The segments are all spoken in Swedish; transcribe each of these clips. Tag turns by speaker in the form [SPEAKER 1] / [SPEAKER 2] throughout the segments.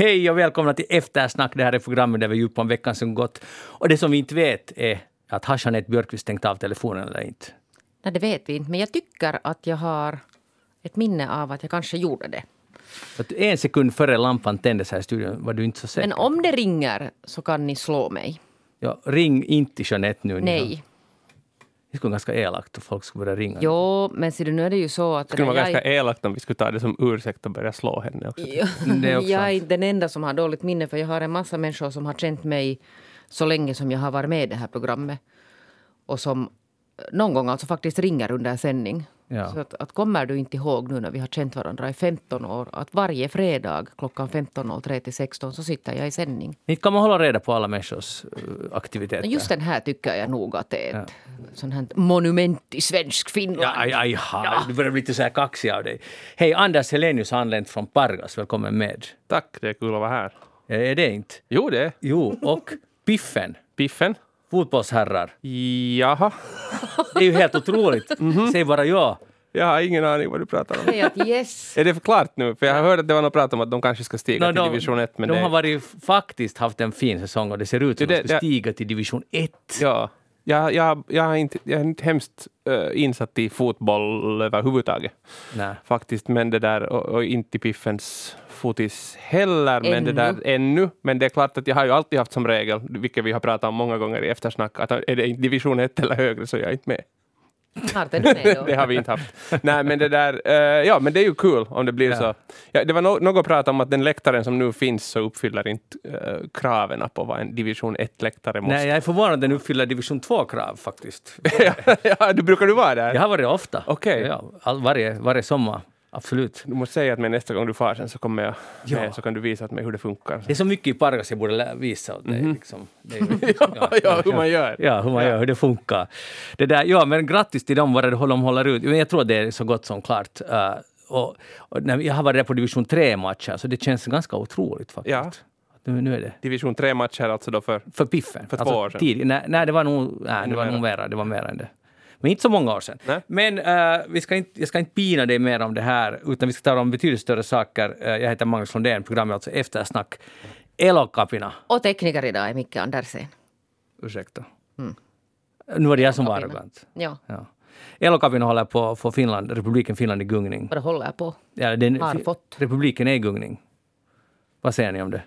[SPEAKER 1] Hej och välkomna till Eftersnack. Det här är programmet där vi djupar om veckan som gått. Och det som vi inte vet är att har Jeanette Björkqvist stängt av telefonen eller inte.
[SPEAKER 2] Nej, det vet vi inte. Men jag tycker att jag har ett minne av att jag kanske gjorde det.
[SPEAKER 1] Att en sekund före lampan tändes här i studion var du inte så säker.
[SPEAKER 2] Men om det ringer så kan ni slå mig.
[SPEAKER 1] Ja, ring inte Jeanette nu.
[SPEAKER 2] Nej.
[SPEAKER 1] Det skulle vara ganska elakt om folk skulle börja ringa.
[SPEAKER 2] Jo, men ser du, nu är det ju så att...
[SPEAKER 3] Det skulle vara
[SPEAKER 2] jag,
[SPEAKER 3] ganska elakt om vi skulle ta det som ursäkt och börja slå henne också.
[SPEAKER 1] Det är också
[SPEAKER 2] jag är inte den enda som har dåligt minne för jag har en massa människor som har känt mig så länge som jag har varit med i det här programmet. Och som någon gång alltså faktiskt ringer under sändning.
[SPEAKER 1] Ja.
[SPEAKER 2] Så att, att kommer du inte ihåg nu när vi har känt varandra i 15 år att varje fredag klockan 15.03 till 16 så sitter jag i sändning.
[SPEAKER 1] Inte kan man hålla reda på alla människors eh, aktiviteter.
[SPEAKER 2] Just den här tycker jag nog att det är ett sånt här monument i svensk Finland.
[SPEAKER 1] Ja, aj, aj, aj. Du börjar bli lite så här kaxig av dig. Hej, Anders Helenius har anlänt från Pargas. Välkommen med.
[SPEAKER 3] Tack, det är kul att vara här.
[SPEAKER 1] Är det inte?
[SPEAKER 3] Jo, det är
[SPEAKER 1] Jo, och Piffen.
[SPEAKER 3] Piffen.
[SPEAKER 1] Fotbollsherrar.
[SPEAKER 3] Jaha.
[SPEAKER 1] Det är ju helt otroligt. Säg bara ja.
[SPEAKER 3] Jag har ingen aning vad du pratar om.
[SPEAKER 2] Säg att yes.
[SPEAKER 3] Är det klart nu? För jag har hört att det var något prat om att de kanske ska stiga
[SPEAKER 1] No,
[SPEAKER 3] till
[SPEAKER 1] de,
[SPEAKER 3] division 1. Men
[SPEAKER 1] de
[SPEAKER 3] det,
[SPEAKER 1] har varit, faktiskt haft en fin säsong och det ser ut som att de ska
[SPEAKER 3] det-
[SPEAKER 1] stiga till division 1.
[SPEAKER 3] Ja. Jag, jag, jag, är inte, jag är inte hemskt eh, insatt i fotboll överhuvudtaget.
[SPEAKER 1] Nej.
[SPEAKER 3] Faktiskt, men det där, och, och inte Piffens fotis heller, men det där
[SPEAKER 2] Ännu.
[SPEAKER 3] ännu. Men det är klart att jag har ju alltid haft som regel, vilket vi har pratat om många gånger i eftersnack, att är det division 1 eller högre så är jag inte med.
[SPEAKER 2] Snart är du med då.
[SPEAKER 3] det har vi inte haft. Nej, men det där, eh, ja, men det är ju kul om det blir
[SPEAKER 1] Ja.
[SPEAKER 3] så. Ja, det var no något prat om att den läktaren som nu finns så uppfyller inte uh, kraven på vad en division 1-läktare måste.
[SPEAKER 1] Nej, jag är förvånad att den uppfyller division 2-krav faktiskt.
[SPEAKER 3] ja, du brukar du vara där?
[SPEAKER 1] Jag har varit ofta.
[SPEAKER 3] Okej.
[SPEAKER 1] Ja, all, varje, varje sommar. Absolut.
[SPEAKER 3] Du måste säga att mig nästa gång du far sen så kommer jag
[SPEAKER 1] Ja.
[SPEAKER 3] med så kan du visa åt mig hur det funkar.
[SPEAKER 1] Det är så mycket i Pargas jag borde visa åt dig. Liksom. Det är,
[SPEAKER 3] Mhm. ja, ja, hur man gör.
[SPEAKER 1] Ja, hur man gör, hur det funkar. Det där, ja, men grattis till dem vad de håller ut. Men jag tror det är så gott som klart. Uh, och, och jag har varit där på division 3-matcher, så det känns ganska otroligt faktiskt.
[SPEAKER 3] Ja.
[SPEAKER 1] Nu, nu är det
[SPEAKER 3] Division 3-matcher alltså då för...
[SPEAKER 1] för piffen.
[SPEAKER 3] För två år sedan.
[SPEAKER 1] Tid, nej, nej, det var nog, nej, det var nog mera. Det var mer än det. Men inte så många år sedan.
[SPEAKER 3] Nej.
[SPEAKER 1] Men eh, vi ska inte, jag ska inte pina dig mer om det här, utan vi ska tala om betydligt större saker. Eh, jag heter Magnus Lundén, programmet alltså Eftersnack. Elokapina.
[SPEAKER 2] Och tekniker idag är Micke Andersen.
[SPEAKER 1] Ursäkta. Nu var det jag som var arrogant.
[SPEAKER 2] Ja,
[SPEAKER 1] Ja. Elokapina håller på att få Finland, republiken Finland i gungning.
[SPEAKER 2] vad håller jag på.
[SPEAKER 1] Ja, den,
[SPEAKER 2] Har fått.
[SPEAKER 1] Republiken är i gungning. Vad säger ni om det?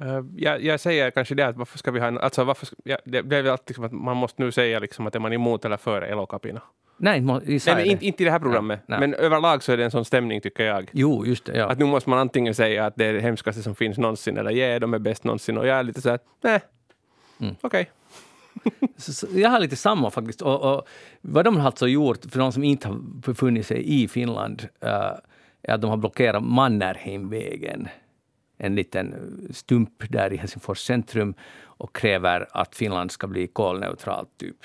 [SPEAKER 3] Uh, jag, jag säger kanske det att varför ska vi ha en... Alltså varför ska, ja, det, väl alltid liksom att man måste nu säga liksom att är man emot eller för elokapina.
[SPEAKER 1] Nej,
[SPEAKER 3] Nej, men inte, inte i det här programmet.
[SPEAKER 1] Nej.
[SPEAKER 3] Men överlag så är det en sån stämning tycker jag.
[SPEAKER 1] Jo, just det. Ja.
[SPEAKER 3] Att nu måste man antingen säga att det är det hemskaste som finns någonsin eller ja, de är bäst någonsin. Och jag är lite så här, nej,
[SPEAKER 1] Mm.
[SPEAKER 3] okej.
[SPEAKER 1] Så, jag har lite samma faktiskt. Och, och vad de har alltså gjort, för de som inte har befunnit sig i Finland, eh, är att de har blockerat Mannerheimvägen. En liten stump där i Helsingfors centrum och kräver att Finland ska bli kolneutralt typ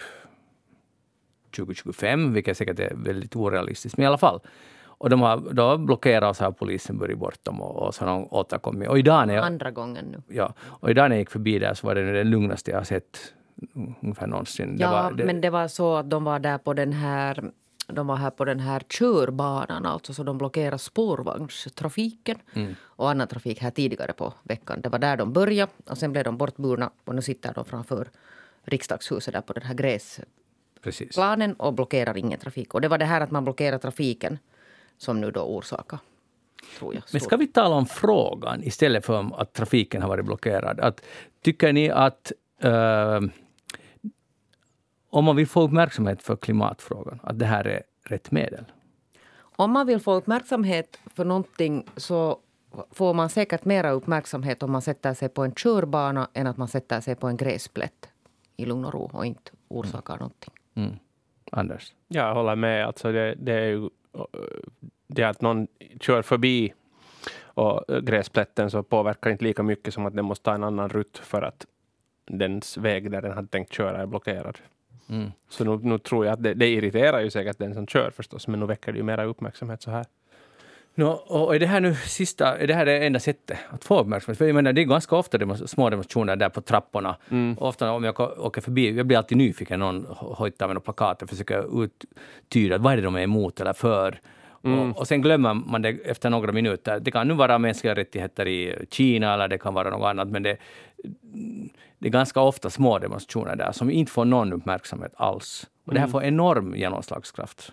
[SPEAKER 1] 2025, vilket säkert är väldigt orealistiskt, men i alla fall. Och de har då blockerat och så har polisen burit bort dem och, och så har de återkommit. Och idag när jag,
[SPEAKER 2] Andra gången nu.
[SPEAKER 1] ja, och idag när jag gick förbi där så var det det lugnaste jag har sett ungefär någonsin. Det
[SPEAKER 2] Ja,
[SPEAKER 1] var, det,
[SPEAKER 2] men det var så att de var där på den här de var här på den här körbanan, alltså, så de blockerade spårvagnstrafiken
[SPEAKER 1] Mm.
[SPEAKER 2] och annan trafik här tidigare på veckan. Det var där de började och sen blev de bortburna och nu sitter de framför riksdagshuset där på den här gräsplanen och blockerar ingen trafik. Och det var det här att man blockerar trafiken som nu då orsakar, tror jag.
[SPEAKER 1] Men ska vi tala om frågan istället för att trafiken har varit blockerad? Att, tycker ni att eh, om man vill få uppmärksamhet för klimatfrågan, att det här är rätt medel?
[SPEAKER 2] Om man vill få uppmärksamhet för någonting så får man säkert mera uppmärksamhet om man sätter sig på en körbana än att man sätter sig på en gräsplätt i lugn och ro och inte orsakar någonting.
[SPEAKER 1] Mm. Anders?
[SPEAKER 3] Jag håller med. Alltså det, det är ju det att någon kör förbi och gräsplätten så påverkar inte lika mycket som att den måste ta en annan rutt för att dens väg där den hade tänkt köra är blockerad.
[SPEAKER 1] Mm.
[SPEAKER 3] Så nu, nu tror jag att det, det irriterar ju säkert den som kör förstås, men nu väcker det ju mera uppmärksamhet så här.
[SPEAKER 1] No, och är det här nu sista, är det här det enda sättet att få uppmärksamhet? För jag menar, det är ganska ofta demos, små demonstrationer där på trapporna.
[SPEAKER 3] Mm.
[SPEAKER 1] Ofta om jag åker förbi, jag blir alltid nyfiken, någon ho- hojtar med några plakat och försöker uttyda vad är det de är emot eller för. Och Och, och sen glömmer man det efter några minuter. Det kan nu vara mänskliga rättigheter i Kina eller det kan vara något annat, men det, det är ganska ofta små demonstrationer där som inte får någon uppmärksamhet alls. Och det här får enorm genomslagskraft.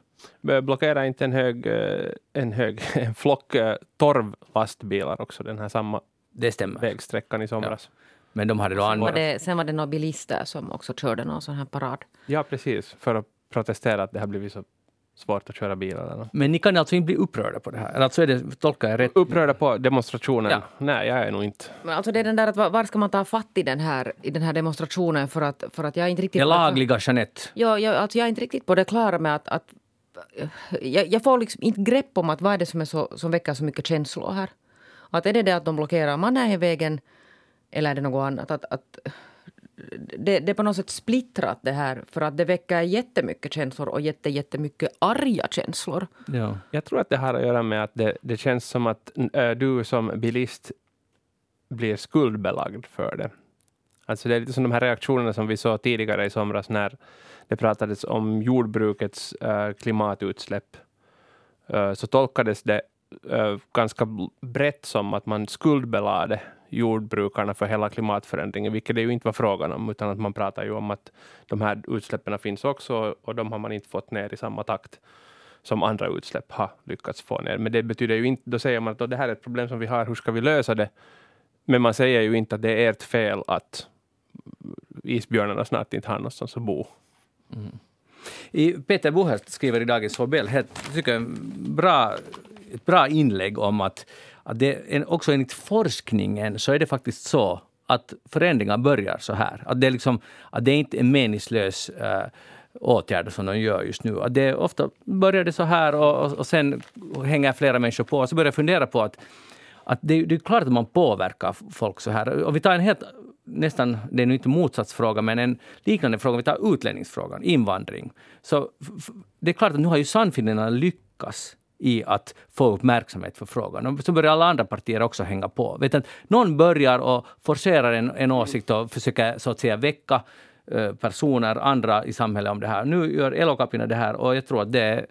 [SPEAKER 3] Blockera inte en hög, eh, en hög en flock eh, torvlastbilar också, den här samma
[SPEAKER 1] Det stämmer.
[SPEAKER 3] vägsträckan i somras.
[SPEAKER 1] Men de hade då
[SPEAKER 2] Var
[SPEAKER 1] använt...
[SPEAKER 2] det, sen var det några bilister som också körde någon sån här parad.
[SPEAKER 3] Ja, precis. För att protestera att det har blivit så svårt att köra bil. Eller något.
[SPEAKER 1] Men ni kan alltså inte bli upprörda på det här? Eller Alltså är det, tolkar jag rätt?
[SPEAKER 3] Upprörda på demonstrationen?
[SPEAKER 1] Ja.
[SPEAKER 3] Nej, jag är nog inte.
[SPEAKER 2] Men alltså det är den där att var, ska man ta fatt i den här, i den här demonstrationen för att, för att jag är inte riktigt...
[SPEAKER 1] Det lagliga Jeanette.
[SPEAKER 2] Ja, jag, alltså jag är inte riktigt på det klara med att... att jag, jag får liksom inte grepp om att vad är det som, är så, som väcker så mycket känslor här. Att är det det att de blockerar Mannerheimvägen eller är det något annat? Att, att, det, det är på något sätt splittrat det här för att det väcker jättemycket känslor och jätte, jättemycket arga känslor.
[SPEAKER 1] Ja.
[SPEAKER 3] Jag tror att det har att göra med att det, det känns som att äh, du som bilist blir skuldbelagd för det. Alltså det är lite som de här reaktionerna som vi såg tidigare i somras när det pratades om jordbrukets äh, klimatutsläpp. Äh, så tolkades det äh, ganska brett som att man skuldbelade jordbrukarna för hela klimatförändringen, vilket det ju inte var frågan om, utan att man pratar ju om att de här utsläppen finns också och de har man inte fått ner i samma takt som andra utsläpp har lyckats få ner. Men det betyder ju inte, då säger man att det här är ett problem som vi har, hur ska vi lösa det? Men man säger ju inte att det är ert fel att isbjörnarna snart inte har någonstans att bo. Mm.
[SPEAKER 1] I Peter Buhert skriver i dagens Fobel, tycker jag, bra, ett bra inlägg om att, att det, en, också enligt forskningen så är det faktiskt så att förändringar börjar så här. Att det, är liksom, att det är inte en meningslös äh, åtgärd som de gör just nu. Att det ofta börjar det så här och, och, och sen hänger flera människor på och så börjar jag fundera på att, att det, det är klart att man påverkar folk så här. Och vi tar en helt nästan, det är nu inte motsatsfråga, men en liknande fråga. Vi tar utlänningsfrågan, invandring. Så f- f- det är klart att nu har ju Sannfinländarna lyckats i att få uppmärksamhet för frågan. Och så börjar alla andra partier också hänga på. Vet att någon börjar och forcerar en, en åsikt och försöker så att säga väcka eh, personer, andra i samhället om det här. Nu gör Elokapina det här och jag tror att det är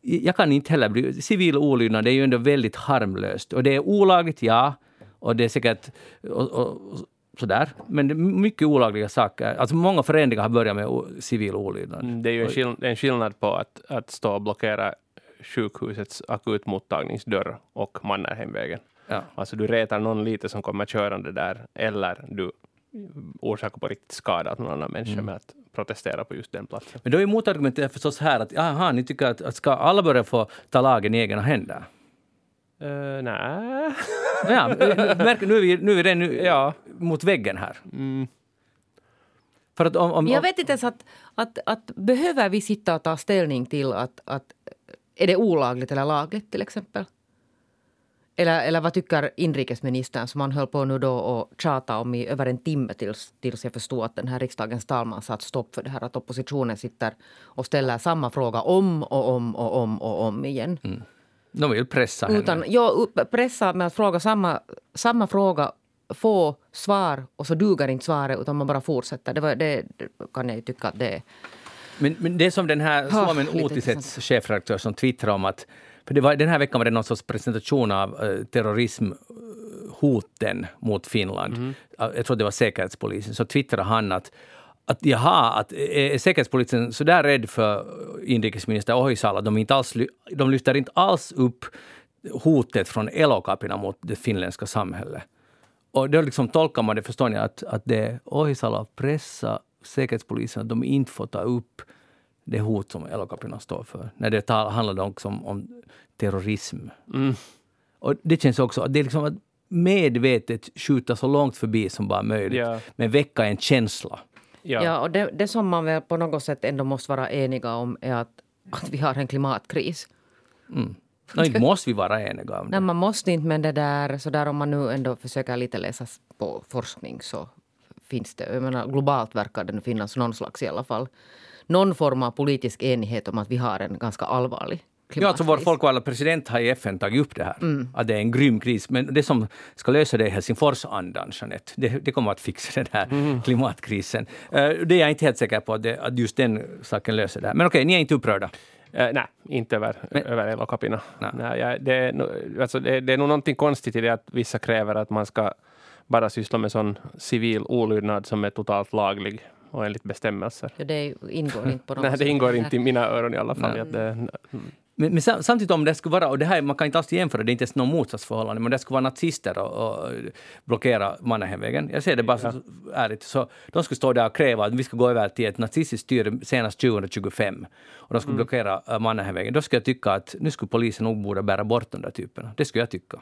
[SPEAKER 1] jag kan inte heller bli... Civil olydnad är ju ändå väldigt harmlöst. Och det är olagligt, ja. Och det är säkert... Och, och, sådär. Men det är mycket olagliga saker. Alltså många förändringar har börjat med civil olydnad.
[SPEAKER 3] Mm, Det är ju en, skill en skillnad på att, att stå och blockera sjukhusets akutmottagningsdörr och Mannerheimvägen.
[SPEAKER 1] Ja.
[SPEAKER 3] Alltså du retar någon lite som kommer körande där, eller du orsakar på riktigt skada åt någon annan människa med att protestera på just den platsen.
[SPEAKER 1] Men då är motargumentet förstås här att aha, ni tycker att, att ska alla börja få ta lagen i egna händer?
[SPEAKER 3] Uh, Nej.
[SPEAKER 1] Ja, märker, nu är vi, nu är vi redan nu,
[SPEAKER 3] Ja.
[SPEAKER 1] mot väggen här.
[SPEAKER 3] Mm.
[SPEAKER 1] För att om, om,
[SPEAKER 2] Jag
[SPEAKER 1] om,
[SPEAKER 2] vet inte ens att, att, att behöver vi sitta och ta ställning till att, att är det olagligt eller lagligt till exempel? Eller, eller vad tycker inrikesministern som han höll på nu då och tjata om i över en timme tills, tills jag förstod att den här riksdagens talman satt stopp för det här att oppositionen sitter och ställer samma fråga om och om och om och om igen.
[SPEAKER 1] de vill pressa henne.
[SPEAKER 2] Utan, ja, pressa med att fråga samma, samma fråga, få svar och så duger inte svaret utan man bara fortsätter. Det, var, det, det kan jag ju tycka att det är.
[SPEAKER 1] Men, men det är som den här
[SPEAKER 2] Ah,
[SPEAKER 1] Suomen
[SPEAKER 2] lite
[SPEAKER 1] Uutisets chefredaktör som twittrade om att för det var, den här veckan var det någon sorts presentation av eh, terrorismhoten mot Finland. Ja, Jag tror det var Säkerhetspolisen. Så twittrade han att att jaha, att är Säkerhetspolisen så där rädd för inrikesminister Ohisalo att de, inte alls, de lyfter inte alls upp hotet från Elokapina mot det finländska samhället. Och då liksom tolkar man det, förstår ni, att, att det Ohisalo pressar Säkerhetspolisen att de inte får ta upp det hot som Elokapina står för. När det tal, handlar också om, om terrorism.
[SPEAKER 3] Mm.
[SPEAKER 1] Och det känns också, det är liksom att medvetet skjuta så långt förbi som bara möjligt.
[SPEAKER 3] Ja.
[SPEAKER 1] Men väcka en känsla.
[SPEAKER 3] Ja.
[SPEAKER 2] Ja. och det, det som man väl på något sätt ändå måste vara eniga om är att, att vi har en klimatkris.
[SPEAKER 1] No, inte måste vi vara eniga om det.
[SPEAKER 2] Nej, man måste inte, men det där, så där om man nu ändå försöker lite läsa på forskning så finns det, jag menar globalt verkar det finnas någon slags i alla fall, någon form av politisk enighet om att vi har en ganska allvarlig
[SPEAKER 1] Ja, alltså vår
[SPEAKER 2] klimatkris.
[SPEAKER 1] folkvalda president har i FN tagit upp det här.
[SPEAKER 2] Mm.
[SPEAKER 1] Att det är en grym kris. Men det som ska lösa det är Helsingforsandan, Jeanette. Det, det kommer att fixa den här
[SPEAKER 2] Mm.
[SPEAKER 1] klimatkrisen. Eh, det är jag inte helt säker på att, det, att just den saken löser det här. Men okej, ni är inte upprörda.
[SPEAKER 3] Eh, nej, inte över,
[SPEAKER 1] Men-
[SPEAKER 3] över Elokapina.
[SPEAKER 1] Nej.
[SPEAKER 3] Nej, det, är, nog- alltså det, det är nog någonting konstigt i det att vissa kräver att man ska bara syssla med sån civil olydnad som är totalt laglig och enligt bestämmelser.
[SPEAKER 2] Ja, det ingår inte på något
[SPEAKER 3] Nej, det ingår inte i mina öron i alla fall. Att det,
[SPEAKER 1] Men, men sam- samtidigt om det skulle vara, och det här, man kan inte alls jämföra, det är inte ens något motsatsförhållande, men det skulle vara nazister och, och blockera Mannerheimvägen. Jag ser det bara så ärligt. Så de skulle stå där och kräva att vi ska gå över till ett nazistiskt styre senast 2025. Och de skulle blockera äh, Mannerheimvägen. Då skulle jag tycka att nu skulle polisen nog borde bära bort de där typerna. Det skulle jag tycka.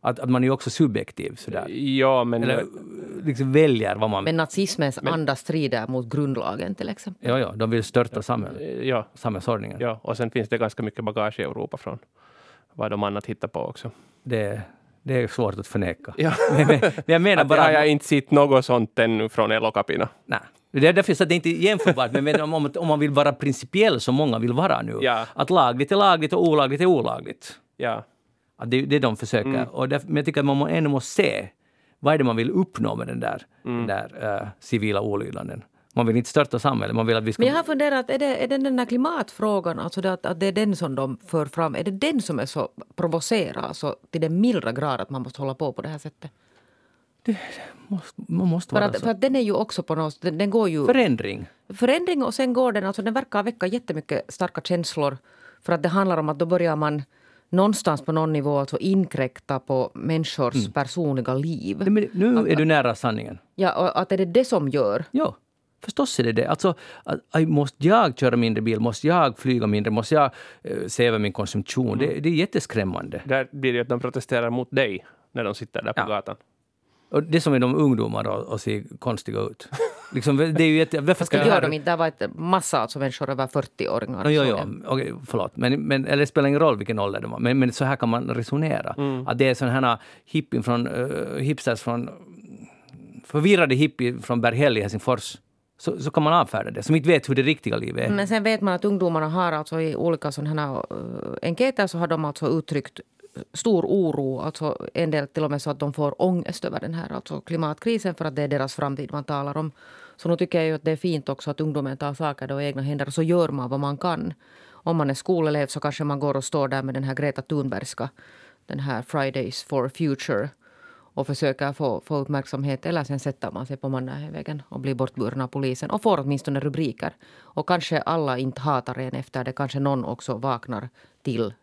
[SPEAKER 1] Att, att man är också subjektiv sådär.
[SPEAKER 3] ja, men
[SPEAKER 1] Eller liksom väljer vad man...
[SPEAKER 2] Men nazismens anda strider mot grundlagen till exempel.
[SPEAKER 1] Ja, ja, de vill störta samhället,
[SPEAKER 3] ja,
[SPEAKER 1] samhällsordningen.
[SPEAKER 3] ja, och sen finns det ganska mycket bagage i Europa från vad de annat hittar på också.
[SPEAKER 1] Det, det är svårt att förneka.
[SPEAKER 3] Ja.
[SPEAKER 1] Men, men, men jag menar bara...
[SPEAKER 3] det har
[SPEAKER 1] att-
[SPEAKER 3] jag inte sett något sånt ännu från Elokapina.
[SPEAKER 1] Nej. Det är därför så att det inte är jämförbart. Men men om, om, om man vill vara principiell som många vill vara nu.
[SPEAKER 3] Ja.
[SPEAKER 1] Att lagligt är lagligt och olagligt är olagligt.
[SPEAKER 3] Ja,
[SPEAKER 1] Att det är det de försöker.
[SPEAKER 3] Mm.
[SPEAKER 1] Och därför, men jag tycker att man må- ändå måste se vad är det man vill uppnå med den där,
[SPEAKER 3] Mm.
[SPEAKER 1] den där uh, civila olydnaden. Man vill inte störta samhället, man vill att vi ska...
[SPEAKER 2] Men jag har funderat, är det, är det den här klimatfrågan, alltså det, att, att det är den som de för fram, är det den som är så provocerar alltså till den milda grad att man måste hålla på på det här sättet?
[SPEAKER 1] måste, man måste
[SPEAKER 2] För
[SPEAKER 1] vara
[SPEAKER 2] att,
[SPEAKER 1] så.
[SPEAKER 2] för att den är ju också på något den, den går ju
[SPEAKER 1] Förändring.
[SPEAKER 2] förändring och sen går den, alltså den verkar väcka jättemycket starka känslor. För att det handlar om att då börjar man någonstans på någon nivå alltså inkräkta på människors
[SPEAKER 1] Mm.
[SPEAKER 2] personliga liv.
[SPEAKER 1] Nej, men Nu är du nära sanningen.
[SPEAKER 2] Ja, och att är det det som gör?
[SPEAKER 1] Ja, förstås är det det. Alltså, att, att, måste jag köra mindre bil? Måste jag flyga mindre? Måste jag eh, se över min konsumtion? Det, det är jätteskrämmande.
[SPEAKER 3] där blir det att de protesterar mot dig när de sitter där på
[SPEAKER 1] Ja.
[SPEAKER 3] gatan.
[SPEAKER 1] Och det som är de ungdomar och, och ser konstiga ut. Liksom, det är ju jätte, varför ska
[SPEAKER 2] Det
[SPEAKER 1] det
[SPEAKER 2] gör de inte. Det var ett massa alltså människor över 40-åringar.
[SPEAKER 1] No, jo, jo, okej, förlåt. Men, men, eller det spelar ingen roll vilken ålder de var. Men, men så här kan man resonera. Att det är sådana här hippien från, uh, hipsters från... Förvirrade hippier från Berghäll i Helsingfors. Så, så kan man avfärda det. Som inte vet hur det riktiga livet är.
[SPEAKER 2] Men sen vet man att ungdomarna har alltså i olika sådana här uh, enkäter så har de alltså uttryckt stor oro. Alltså en del till och med så att de får ångest över den här alltså klimatkrisen för att det är deras framtid man talar om. Så nu tycker jag ju att det är fint också att ungdomen tar saker i egna händer och så gör man vad man kan. Om man är skolelev så kanske man går och står där med den här Greta Thunbergska, den här Fridays for Future och försöker få, få uppmärksamhet. Eller sen sätter man sig på Mannerheimvägen och blir bortburen av polisen och får åtminstone rubriker. Och kanske alla inte hatar en efter det. Kanske någon också vaknar till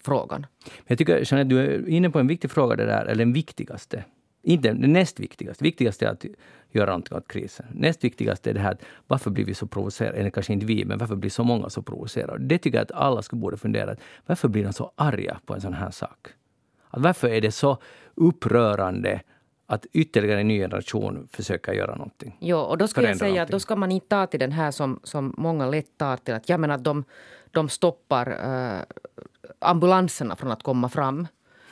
[SPEAKER 2] frågan.
[SPEAKER 1] Men jag tycker Jeanette, du är inne på en viktig fråga det där, eller den viktigaste. Inte den näst viktigaste. Viktigast är att göra någonting åt krisen. Näst viktigast är det här att varför blir vi så provocerade, eller kanske inte vi, men varför blir så många så provocerade? Det tycker jag att alla skulle borde fundera. Varför blir de så arga på en sån här sak? Att varför är det så upprörande att ytterligare en ny generation försöker göra någonting?
[SPEAKER 2] Jo, och då ska jag säga att
[SPEAKER 1] någonting.
[SPEAKER 2] då ska man inte ta till den här som, som många lätt tar till. Att jag menar att de, de stoppar eh, ambulanserna från att komma fram.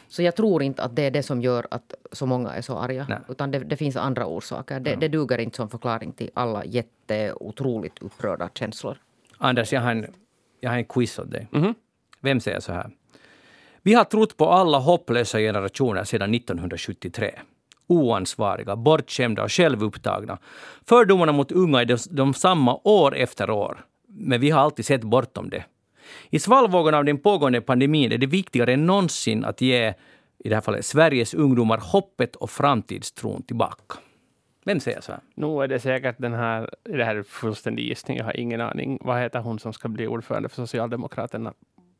[SPEAKER 2] Så jag tror inte att det är det som gör att så många är så arga.
[SPEAKER 1] Nej.
[SPEAKER 2] Utan det, det finns andra orsaker. Det, det duger inte som förklaring till alla jätteotroligt upprörda känslor.
[SPEAKER 1] Anders, jag har en, jag har en quiz åt dig. Vem säger så här? Vi har trott på alla hopplösa generationer sedan 1973. Oansvariga, bortskämda och självupptagna. Fördomarna mot unga är de, de samma år efter år. Men vi har alltid sett bortom det. I svallvågen av den pågående pandemin är det viktigare än någonsin att ge, i det här fallet, Sveriges ungdomar hoppet och framtidstron tillbaka. Vem säger så här?
[SPEAKER 3] Nu är det säkert den här, det här är fullständig gissning, jag har ingen aning. Vad heter hon som ska bli ordförande för Socialdemokraterna?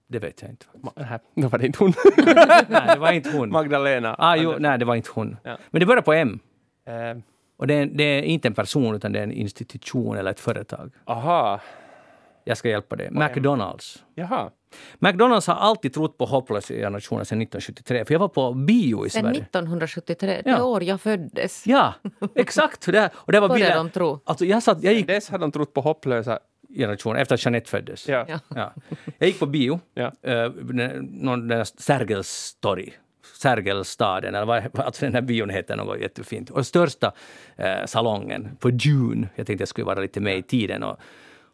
[SPEAKER 1] Det vet jag inte.
[SPEAKER 3] Ma- här, Nu var det inte hon.
[SPEAKER 1] nej, det var inte hon.
[SPEAKER 3] Magdalena.
[SPEAKER 1] Ah, jo, nej, det var inte hon.
[SPEAKER 3] Ja.
[SPEAKER 1] Men det börjar på M.
[SPEAKER 3] Eh,
[SPEAKER 1] Och det är, det är inte en person, utan det är en institution eller ett företag.
[SPEAKER 3] aha,
[SPEAKER 1] Jag ska hjälpa dig. McDonalds.
[SPEAKER 3] jaha.
[SPEAKER 1] McDonalds har alltid trott på hopplösa generationer sedan 1973. För jag var på bio i
[SPEAKER 2] Sen
[SPEAKER 1] Sverige.
[SPEAKER 2] 1973,
[SPEAKER 1] Ja.
[SPEAKER 2] det år jag föddes.
[SPEAKER 1] Ja, exakt. Det, och det var bilder-
[SPEAKER 2] de tro.
[SPEAKER 1] Alltså jag, satt, jag gick
[SPEAKER 3] Dess har de trott på hopplösa...
[SPEAKER 1] generationer efter att Jeanette föddes.
[SPEAKER 3] Ja.
[SPEAKER 2] Ja.
[SPEAKER 1] Ja. Jag gick på bio.
[SPEAKER 3] Ja.
[SPEAKER 1] Någon den där Sergels torg. Sergelstaden, eller vad alltså den här bion heter något jättefint. Och största eh, salongen på Dune. Jag tänkte jag skulle vara lite med i tiden. Och,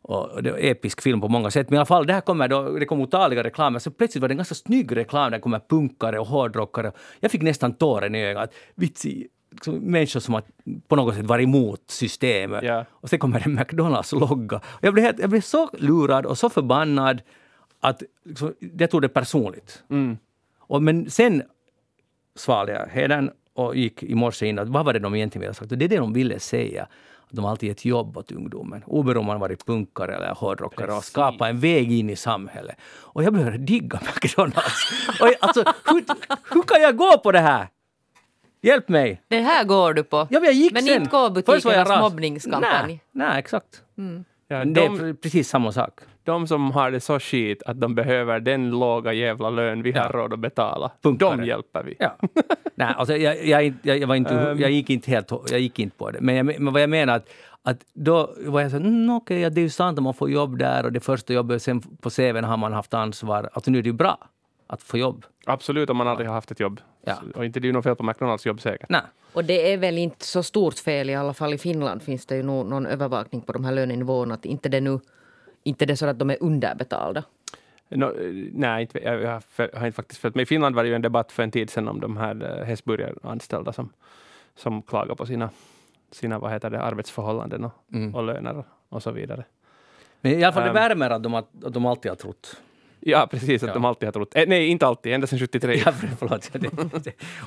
[SPEAKER 1] och det var episk film på många sätt. Men i alla fall, det här kommer då, det kom otaliga reklamer. Så plötsligt var det en ganska snygg reklam. Där kommer punkare och hårdrockare. Jag fick nästan tåren i ögat. Vitsi, liksom, människor som har på något sätt varit emot systemet.
[SPEAKER 3] Ja.
[SPEAKER 1] Och sen kommer en McDonalds-logga. Jag blev, helt, jag blev så lurad och så förbannad att liksom, jag tog det personligt. Och, men sen svalde jag hedern och gick i morse in att vad var det de egentligen ville ha sagt? Och det är det de ville säga. De alltid gett jobb åt ungdomen. Oberoende om man varit punkare eller hårdrockare och skapa en väg in i samhället. Och jag började digga McDonalds. och jag, alltså, hur, hur kan jag gå på det här? Hjälp mig!
[SPEAKER 2] Det här går du på.
[SPEAKER 1] Ja, men jag gick
[SPEAKER 2] men
[SPEAKER 1] sen.
[SPEAKER 2] inte gå
[SPEAKER 1] Först var jag
[SPEAKER 2] butikernas mobbningskampanj.
[SPEAKER 1] Nej, nej exakt.
[SPEAKER 3] Ja,
[SPEAKER 1] Det är
[SPEAKER 3] de,
[SPEAKER 1] pre- precis samma sak.
[SPEAKER 3] De som har det så skit att de behöver den låga jävla lön vi har råd att betala,
[SPEAKER 1] Punkare.
[SPEAKER 3] de hjälper vi.
[SPEAKER 1] Ja. Nej, alltså jag, jag, jag, var inte, jag gick inte helt jag gick inte på det. Men, jag, men vad jag menar att, att då var jag så mm, okej, ja, det är ju sant att man får jobb där och det första jobbet, sen på CVn har man haft ansvar. Alltså nu är det ju bra att få jobb.
[SPEAKER 3] Absolut, om man aldrig har haft ett jobb.
[SPEAKER 1] Ja.
[SPEAKER 3] Så- Och inte det är ju något fel på McDonalds jobb säkert.
[SPEAKER 1] Nej.
[SPEAKER 2] Och det är väl inte så stort fel, i alla fall i Finland finns det ju någon övervakning på de här lönenivåerna. Att inte det nu inte det så att de är underbetalda.
[SPEAKER 3] No, eh, nej, inte, jag, jag har för- har inte faktiskt följt med. I Finland var det ju en debatt för en tid sedan om de här Hesburger-anställda som, som klagar på sina, sina vad heter det, arbetsförhållanden och, och löner och, så vidare.
[SPEAKER 1] Men i alla fall det
[SPEAKER 3] Ehm.
[SPEAKER 1] värmer att de, att de alltid har trott.
[SPEAKER 3] Ja, precis, att
[SPEAKER 1] Ja.
[SPEAKER 3] de alltid har trott. Eh, nej, inte alltid, ända sedan 73.
[SPEAKER 1] Ja, för- förlåt.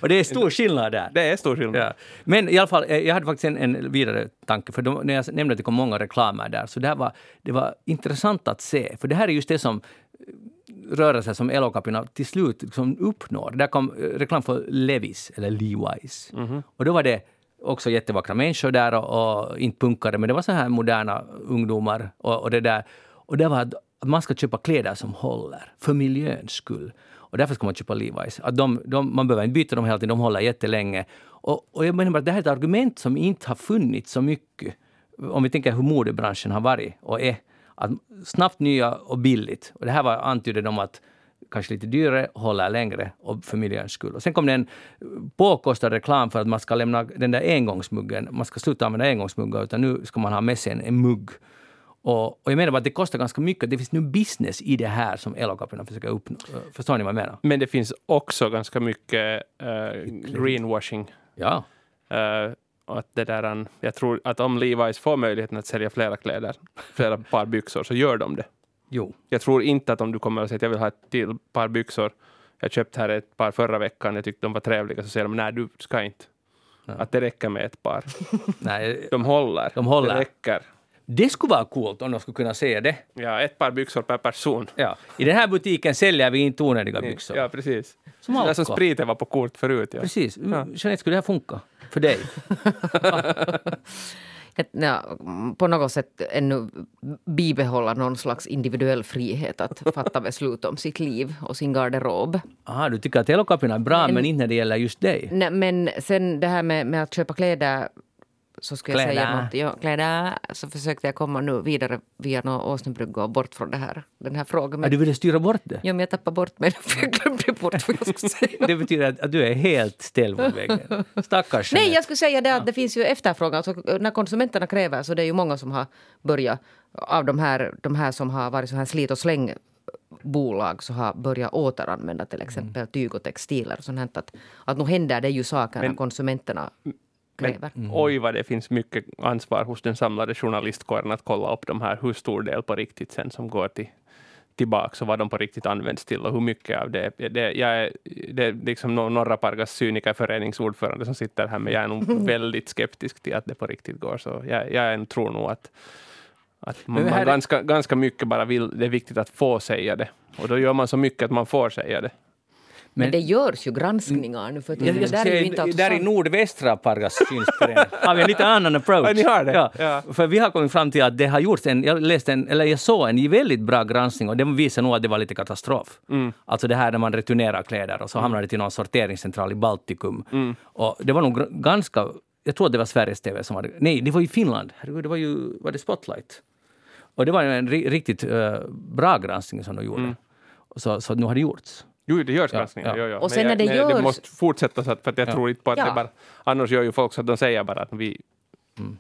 [SPEAKER 1] Och det är stor skillnad där.
[SPEAKER 3] Det är stor skillnad.
[SPEAKER 1] Ja. Men i alla fall, eh, jag hade faktiskt en, en vidare tanke. För de, när jag nämnde att det kom många reklamer där, så det, här var, det var intressant att se. För det här är just det som eh, rörelser som LO-kapina till slut liksom uppnår. Där kom reklam för Levis, eller Levi's. Och då var det också jättevackra människor där och, och inte punkare, men det var så här moderna ungdomar. Och, och det där. Och det var man ska köpa kläder som håller, för miljöns skull. Och därför ska man köpa Levi's. Att de, de, man behöver inte byta dem hela tiden, de håller jättelänge. Och, och jag menar bara det här är ett argument som inte har funnits så mycket. Om vi tänker hur modebranschen har varit och är. Att snabbt nya och billigt. Och det här var antyder de att kanske lite dyrare, håller längre och för miljöns skull. Och sen kom det en påkostad reklam för att man ska lämna den där engångsmuggen. Man ska sluta använda engångsmuggar utan nu ska man ha med sig en, en mugg. Och, och jag menar bara att det kostar ganska mycket. Det finns nu business i det här som LO-kapparna försöker uppnå. Förstår ni vad jag menar?
[SPEAKER 3] Men det finns också ganska mycket eh, greenwashing.
[SPEAKER 1] Ja.
[SPEAKER 3] Eh, och att det där, an- jag tror att om Levi's får möjligheten att sälja flera kläder, flera par byxor, så gör de det.
[SPEAKER 1] Jo.
[SPEAKER 3] Jag tror inte att om du kommer och säger att jag vill ha ett till par byxor, jag köpte här ett par förra veckan, jag tyckte de var trevliga, så säger de nej, du ska inte. Att det räcker med ett par.
[SPEAKER 1] Nej,
[SPEAKER 3] De håller.
[SPEAKER 1] De håller.
[SPEAKER 3] Det räcker.
[SPEAKER 1] Det skulle vara coolt om de skulle kunna säga det.
[SPEAKER 3] Ja, ett par byxor per person.
[SPEAKER 1] Ja. I den här butiken säljer vi inte onödiga byxor.
[SPEAKER 3] Ja, precis.
[SPEAKER 1] Som Alko.
[SPEAKER 3] som spriten var på kort förut. Ja.
[SPEAKER 1] Precis. Jeanette, skulle det här funka för dig?
[SPEAKER 2] Ja, på något sätt ännu bibehålla någon slags individuell frihet att fatta beslut om sitt liv och sin garderob.
[SPEAKER 1] Aha, du tycker att LO-kapparna är bra, men inte när det gäller just dig?
[SPEAKER 2] Nej, men sen det här med, med att köpa kläder så skulle jag säga något, ja, kläder, så försökte jag komma nu vidare via någon Åsnebrygga och bort från det här, den här frågan. Men,
[SPEAKER 1] du ville styra bort det?
[SPEAKER 2] ja, men jag tappade bort mig jag glömde bort vad jag skulle säga.
[SPEAKER 1] Det betyder att, att du är helt ställd mot väggen. Stackars
[SPEAKER 2] Nej, jag skulle säga det att det finns ju efterfrågan. Alltså, när konsumenterna kräver så det är ju många som har börjat av de här, de här som har varit så här slit och släng bolag så har börjat återanvända till exempel tyg och textiler och sånt. Att, att nu händer det ju saker när
[SPEAKER 3] Men-
[SPEAKER 2] konsumenterna kräver.
[SPEAKER 3] Men oj vad det finns mycket ansvar hos den samlade journalistkåren att kolla upp de här, hur stor del på riktigt sen som går till tillbaka och vad de på riktigt används till och hur mycket av det. det jag är, det är liksom no- Norra Pargas cynikerföreningsordförande som sitter här, men jag är nog väldigt skeptisk till att det på riktigt går. Så jag, jag tror nog att, att man, man ganska, ganska mycket bara vill, det är viktigt att få säga det. Och då gör man så mycket att man får säga det.
[SPEAKER 2] Men,
[SPEAKER 1] Men-
[SPEAKER 2] det görs ju granskningar nu för tiden.
[SPEAKER 1] skulle
[SPEAKER 2] där är inte
[SPEAKER 1] där i nordvästra Pargas synsförening har vi en lite annan approach.
[SPEAKER 3] Ja, ni har det?
[SPEAKER 1] Ja.
[SPEAKER 3] Ja.
[SPEAKER 1] För vi har kommit fram till att det har gjorts en, jag läste en, eller jag såg en väldigt bra granskning och den visar nog att det var lite katastrof.
[SPEAKER 3] Mm.
[SPEAKER 1] Alltså det här när man returnerar kläder och så hamnar det till någon sorteringscentral i Baltikum.
[SPEAKER 3] Mm.
[SPEAKER 1] Och det var nog ganska, jag tror att det var Sveriges TV som hade, nej det var ju Finland, Herregud, det var ju, var det Spotlight? Och det var en ri, riktigt eh, bra granskning som de gjorde.
[SPEAKER 3] Mm.
[SPEAKER 1] Och Så, så nu har det gjorts.
[SPEAKER 3] Jo, det görs
[SPEAKER 1] Ja,
[SPEAKER 3] granskningar.
[SPEAKER 1] ja.
[SPEAKER 3] Jo, jo.
[SPEAKER 2] Och sen
[SPEAKER 3] jag,
[SPEAKER 2] när det
[SPEAKER 3] men
[SPEAKER 2] görs-
[SPEAKER 3] det måste fortsätta så att, för att jag
[SPEAKER 1] Ja.
[SPEAKER 3] tror inte på att
[SPEAKER 2] Ja.
[SPEAKER 3] det bara... Annars gör ju folk så att de säger bara att vi
[SPEAKER 1] Mm.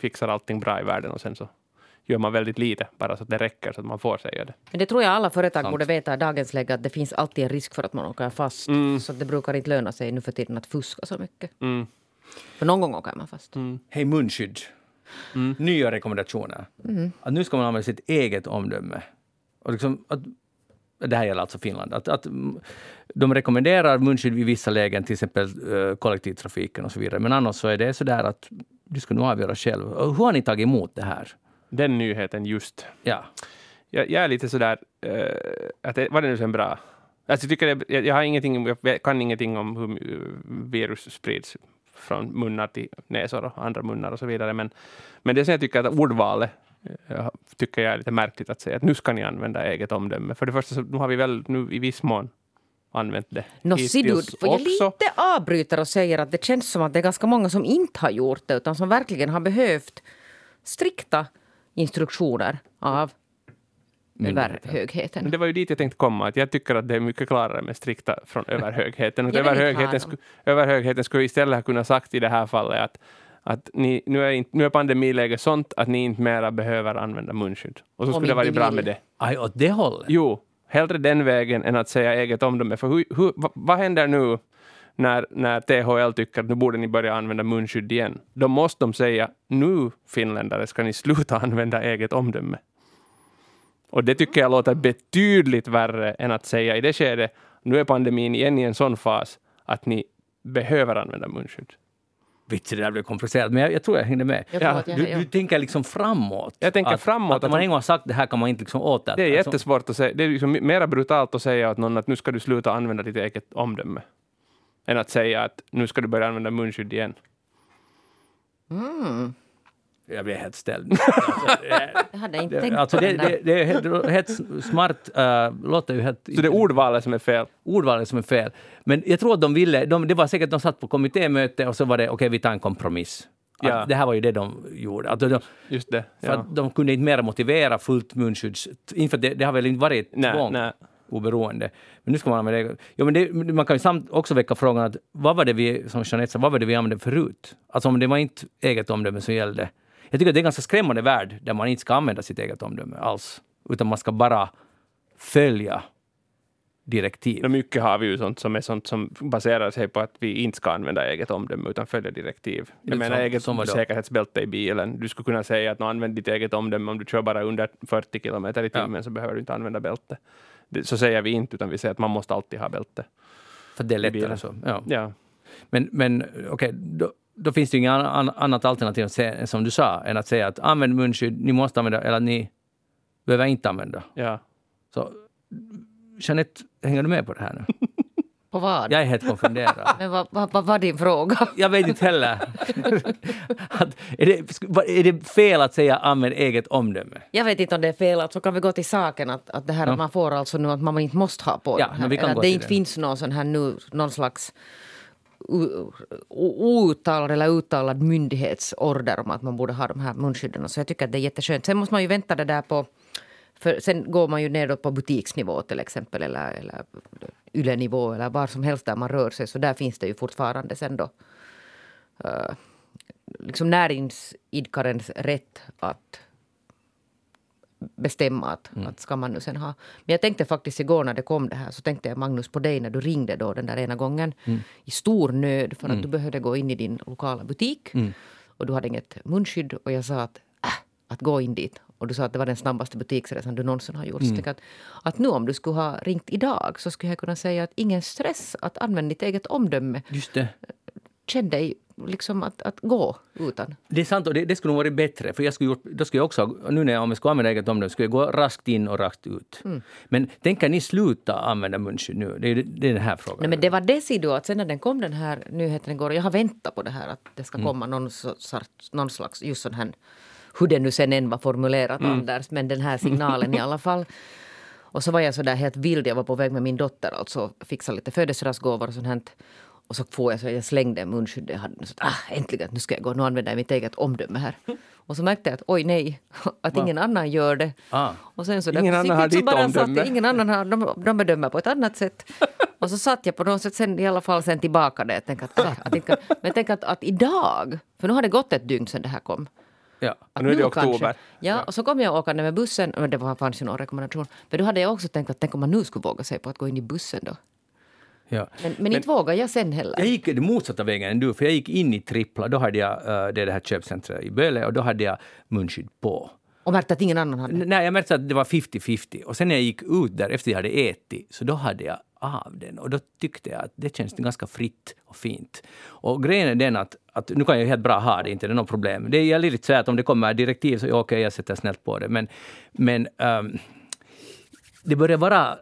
[SPEAKER 3] fixar allting bra i världen och sen så gör man väldigt lite, bara så att det räcker så att man får säga det.
[SPEAKER 2] Men det tror jag alla företag
[SPEAKER 1] Sant.
[SPEAKER 2] borde veta i dagens läge att det finns alltid en risk för att man åker fast. Så att det brukar inte löna sig nu för tiden att fuska så mycket.
[SPEAKER 3] Mm.
[SPEAKER 2] För någon gång åker man fast.
[SPEAKER 1] Hej munskydd. Nya rekommendationer. Att nu ska man använda sitt eget omdöme. Och liksom att det här gäller alltså Finland, att, att mm, de rekommenderar munskydd i vissa lägen, till exempel uh, kollektivtrafiken och så vidare. Men annars så är det så där att du ska nog avgöra själv. Hur har ni tagit emot det här?
[SPEAKER 3] Den nyheten just.
[SPEAKER 1] Ja.
[SPEAKER 3] Jag, jag är lite sådär, uh, att det, var det nu sen bra? Alltså jag, tycker jag, jag, har ingenting, jag kan ingenting om hur virus sprids från munnar till näsor och andra munnar och så vidare. Men, men det som jag tycker att ordvalet tycker jag är lite märkligt att säga att nu ska ni använda eget omdöme. För det första så nu har vi väl nu i viss mån använt det
[SPEAKER 2] no, hittills får jag lite avbryter och säger att det känns som att det är ganska många som inte har gjort det utan som verkligen har behövt strikta instruktioner av överhögheten.
[SPEAKER 3] Det var ju dit jag tänkte komma, att jag tycker att det är mycket klarare med strikta från överhögheten. Överhögheten, sku, överhögheten skulle istället ha kunnat sagt i det här fallet att att ni, nu, är inte, nu är pandemiläget sånt att ni inte mera behöver använda munskydd. Och så skulle det vara bra med det.
[SPEAKER 1] Aj, åt det hållet?
[SPEAKER 3] Jo, hellre den vägen än att säga eget omdöme. För hur, hur, vad, vad händer nu när, när THL tycker att nu borde ni börja använda munskydd igen? Då måste de säga nu finländare ska ni sluta använda eget omdöme. Och det tycker jag låter betydligt värre än att säga i det skedet, nu är pandemin igen i en sån fas att ni behöver använda munskydd.
[SPEAKER 1] Vitsi, det där blev komplicerat, men jag, jag, tror jag hängde med.
[SPEAKER 2] Jag ja.
[SPEAKER 1] du, du, tänker liksom framåt.
[SPEAKER 3] Jag tänker att, framåt.
[SPEAKER 1] Att, att man en gång har sagt det här kan man inte liksom åter...
[SPEAKER 3] Det är jättesvårt att säga. Det är liksom mera brutalt att säga åt någon att nu ska du sluta använda ditt eget omdöme. Än att säga att nu ska du börja använda munskydd igen.
[SPEAKER 2] Mm.
[SPEAKER 1] Jag blev helt ställd.
[SPEAKER 2] Alltså, jag hade inte tänkt
[SPEAKER 1] alltså,
[SPEAKER 2] på
[SPEAKER 1] det, det, det, är helt, helt smart. Uh, låter ju helt...
[SPEAKER 3] Så det är ordvalet som är fel?
[SPEAKER 1] Ordvalet som är fel. Men jag tror att de ville... De, det var säkert de satt på kommittémöte och så var det okej, okay, vi tar en kompromiss. Ja. det här var ju det de gjorde. Alltså de,
[SPEAKER 3] Just det.
[SPEAKER 1] Ja. För att de kunde inte mer motivera fullt munskydds... Inför det, det har väl inte varit ett tvång? Nej. Oberoende. Men nu ska man använda det. Ja, men det, man kan ju samt också väcka frågan att vad var det vi, som Jeanette sa, vad var det vi använde förut? Alltså om det var inte eget omdöme som gällde jag tycker att det är en ganska skrämmande värld där man inte ska använda sitt eget omdöme alls. Utan man ska bara följa direktiv.
[SPEAKER 3] No, mycket har vi ju sånt som är sånt som baserar sig på att vi inte ska använda eget omdöme utan följa direktiv. Jag liksom, menar eget som säkerhetsbälte i bilen. Du skulle kunna säga att använd ditt eget omdöme om du kör bara under 40 kilometer i timmen ja. så behöver du inte använda bälte. Det, så säger vi inte utan vi säger att man måste alltid ha bälte.
[SPEAKER 1] För det är lättare så. Ja.
[SPEAKER 3] ja.
[SPEAKER 1] Men, men okej, okay, då finns det ju inget annat alternativ som du sa, än att säga att använd munskydd, ni måste använda, eller ni behöver inte använda.
[SPEAKER 3] Ja.
[SPEAKER 1] Så Jeanette, hänger du med på det här nu?
[SPEAKER 2] På vad?
[SPEAKER 1] Jag är helt konfunderad.
[SPEAKER 2] Men vad, vad, vad var din fråga?
[SPEAKER 1] Jag vet inte heller. att, är, det, är det fel att säga använd eget omdöme?
[SPEAKER 2] Jag vet inte om det är fel. Att så kan vi gå till saken att, att det här att man får alltså nu att man inte måste ha på
[SPEAKER 1] ja,
[SPEAKER 2] det här. Eller att det inte det. finns någon sån här nu, någon slags outtalad eller uttalad myndighetsorder om att man borde ha de här munskydden. Så jag tycker att det är jätteskönt. Sen måste man ju vänta det där på... För sen går man ju nedåt på butiksnivå till exempel eller, eller YLE-nivå eller var som helst där man rör sig. Så där finns det ju fortfarande sen då uh, liksom näringsidkarens rätt att bestämma att, mm. att ska man nu sen ha. Men jag tänkte faktiskt igår när det kom det här så tänkte jag Magnus på dig när du ringde då den där ena gången mm. i stor nöd för att mm. du behövde gå in i din lokala butik
[SPEAKER 1] mm.
[SPEAKER 2] och du hade inget munskydd och jag sa att äh, att gå in dit. Och du sa att det var den snabbaste butiksresan du någonsin har gjort. Mm. Att, att nu om du skulle ha ringt idag så skulle jag kunna säga att ingen stress att använda ditt eget omdöme.
[SPEAKER 1] Just det.
[SPEAKER 2] Känn dig liksom att, att gå utan.
[SPEAKER 1] Det är sant och det, det skulle nog varit bättre. För jag skulle gjort, då skulle jag också, nu när jag, om jag skulle använda eget omdöme, skulle jag gå raskt in och raskt ut.
[SPEAKER 2] Mm.
[SPEAKER 1] Men tänker ni sluta använda munskydd nu? Det är, det är den här frågan.
[SPEAKER 2] Nej, men det var det Sido, att sen när den kom den här nyheten igår, jag har väntat på det här att det ska mm. komma någon, sorts, någon slags, just sån här, hur det nu sen än var formulerat mm. Anders, men den här signalen i alla fall. Och så var jag så där helt vild. Jag var på väg med min dotter och så fixa lite födelsedagsgåvor och sånt här. Och så får jag så jag slängde munskyddet. Jag hade så ah, äntligen, nu ska jag gå. Nu använder jag mitt eget omdöme här. Och så märkte jag att oj nej, att Va? ingen annan gör det.
[SPEAKER 1] Ah.
[SPEAKER 2] Och sen så
[SPEAKER 3] ingen annan har ditt omdöme?
[SPEAKER 2] ingen annan har, de, de bedömer på ett annat sätt. och så satt jag på något sätt sen, i alla fall sen tillbaka där. Jag tänkte att, ah, att, att, men jag tänkte att, att idag, för nu har det gått ett dygn sedan det här kom.
[SPEAKER 1] Ja,
[SPEAKER 3] att nu är det oktober. Kanske,
[SPEAKER 2] ja, ja, och så kom jag åkande med bussen. Men det var, fanns ju någon rekommendation. Men då hade jag också tänkt att tänk om man nu skulle våga sig på att gå in i bussen då.
[SPEAKER 1] Ja.
[SPEAKER 2] Men, men, men inte vågar jag sen heller.
[SPEAKER 1] Jag gick den motsatta vägen än du, för jag gick in i Trippla. Då hade jag, det, det här köpcentret i Böle och då hade jag munskydd på.
[SPEAKER 2] Och märkte att ingen annan hade?
[SPEAKER 1] Nej, jag märkte att det var 50-50. Och sen när jag gick ut där efter jag hade ätit, så då hade jag av den. Och då tyckte jag att det känns ganska fritt och fint. Och grejen är den att, att nu kan jag helt bra ha det, inte det är något problem. Det är lite så att om det kommer direktiv så okej, okay, jag sätter snällt på det. Men, men um, det börjar vara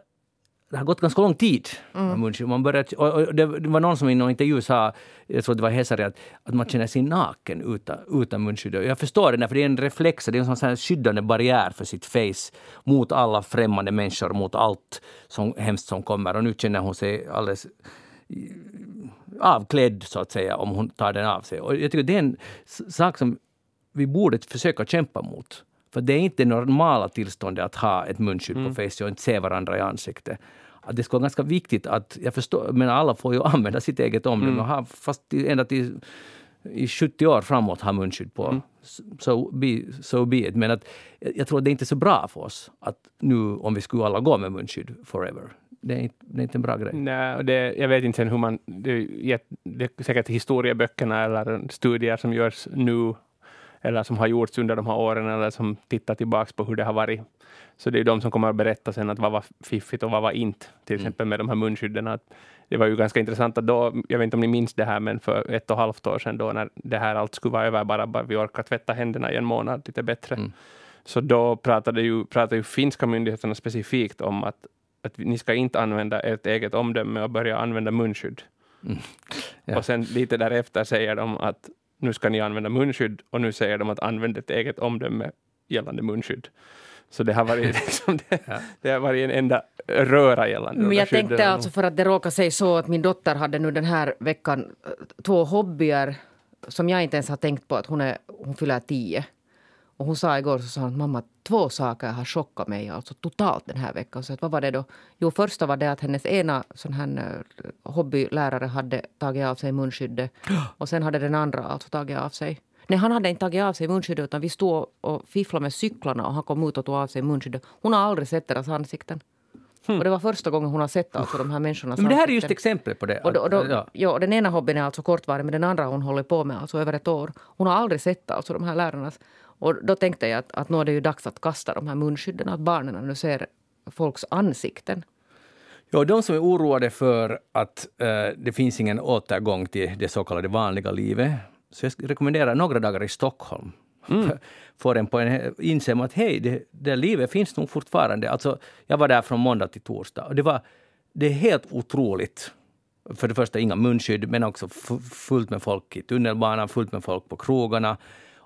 [SPEAKER 1] det har gått ganska lång tid. Mm. Man började, och det var någon som i någon intervju sa, jag tror det var Hesari, att, att man känner sig naken utan, utan munskydd. Jag förstår det, för det är en reflex, det är en sån skyddande barriär för sitt face mot alla främmande människor, mot allt som, hemskt som kommer. Och nu känner hon sig alldeles avklädd, så att säga, om hon tar den av sig. Och jag tycker det är en sak som vi borde försöka kämpa mot. För det är inte normala tillståndet att ha ett munskydd mm. på face och inte se varandra i ansiktet. Att det skulle vara ganska viktigt att, jag förstår, men alla får ju använda sitt eget omdöme, mm. fast ända till i 70 år framåt ha munskydd på. Mm. So, be, so be it. Men att, jag tror att det är inte är så bra för oss att nu om vi skulle alla gå med munskydd forever. Det är, inte, det är inte en bra grej.
[SPEAKER 3] Nej, det, jag vet inte hur man... Det det är säkert historieböckerna eller studier som görs nu eller som har gjorts under de här åren eller som tittar tillbaka på hur det har varit. Så det är de som kommer att berätta sen att vad var fiffigt och vad var inte, till mm. exempel med de här munskydden. Att det var ju ganska intressant att då, jag vet inte om ni minns det här, men för ett och ett halvt år sedan då när det här allt skulle vara över, bara, bara vi orkar tvätta händerna i en månad lite bättre. Mm. Så då pratade ju, pratade ju finska myndigheterna specifikt om att, att ni ska inte använda ert eget omdöme och börja använda munskydd. Mm. Ja. Och sen lite därefter säger de att nu ska ni använda munskydd och nu säger de att använd ett eget omdöme gällande munskydd. Så det har varit, liksom det, ja. det har varit en enda röra gällande
[SPEAKER 2] Men jag tänkte alltså för att det råkar sig så att min dotter hade nu den här veckan eh, två hobbyer som jag inte ens har tänkt på att hon, är, hon fyller tio. Och hon sa igår så sa hon, mamma två saker har chockat mig alltså totalt den här veckan. Så att, vad var det då? Jo, första var det att hennes ena sån här uh, hobbylärare hade tagit av sig munskyddet. Och sen hade den andra alltså tagit av sig. Nej, han hade inte tagit av sig munskyddet utan vi stod och fifflade med cyklarna och han kom ut och tog av sig munskyddet. Hon har aldrig sett deras ansikten. Hmm. Och det var första gången hon har sett alltså de här människornas
[SPEAKER 1] Men det här är just exempel på det.
[SPEAKER 2] Och då, och då, ja. ja. den ena hobbyn är alltså kortvarig men den andra hon håller på med alltså över ett år. Hon har aldrig sett alltså de här lärarnas och då tänkte jag att, att nu är det ju dags att kasta de här munskydden, att barnen nu ser folks ansikten.
[SPEAKER 1] Ja, de som är oroade för att uh, det finns ingen återgång till det så kallade vanliga livet, så jag rekommenderar några dagar i Stockholm. Mm. Får en på en inse att hej, det, det livet finns nog fortfarande. Alltså, jag var där från måndag till torsdag och det var det är helt otroligt. För det första inga munskydd, men också fullt med folk i tunnelbanan, fullt med folk på krogarna.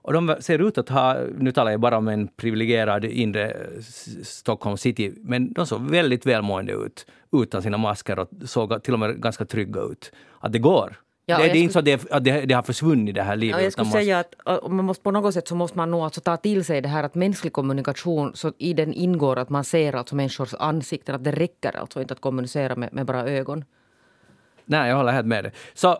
[SPEAKER 1] Och de ser ut att ha, nu talar jag bara om en privilegierad inre Stockholm city, men de såg väldigt välmående ut utan sina masker och såg till och med ganska trygga ut. Att det går. Ja, det, det, är inte så att, det, att det, det, har försvunnit det här livet.
[SPEAKER 2] Ja, jag skulle säga att man måste, på något sätt så måste man nog alltså ta till sig det här att mänsklig kommunikation, så i den ingår att man ser alltså människors ansikten, att det räcker alltså inte att kommunicera med, med bara ögon.
[SPEAKER 1] Nej, jag håller helt med dig. Så,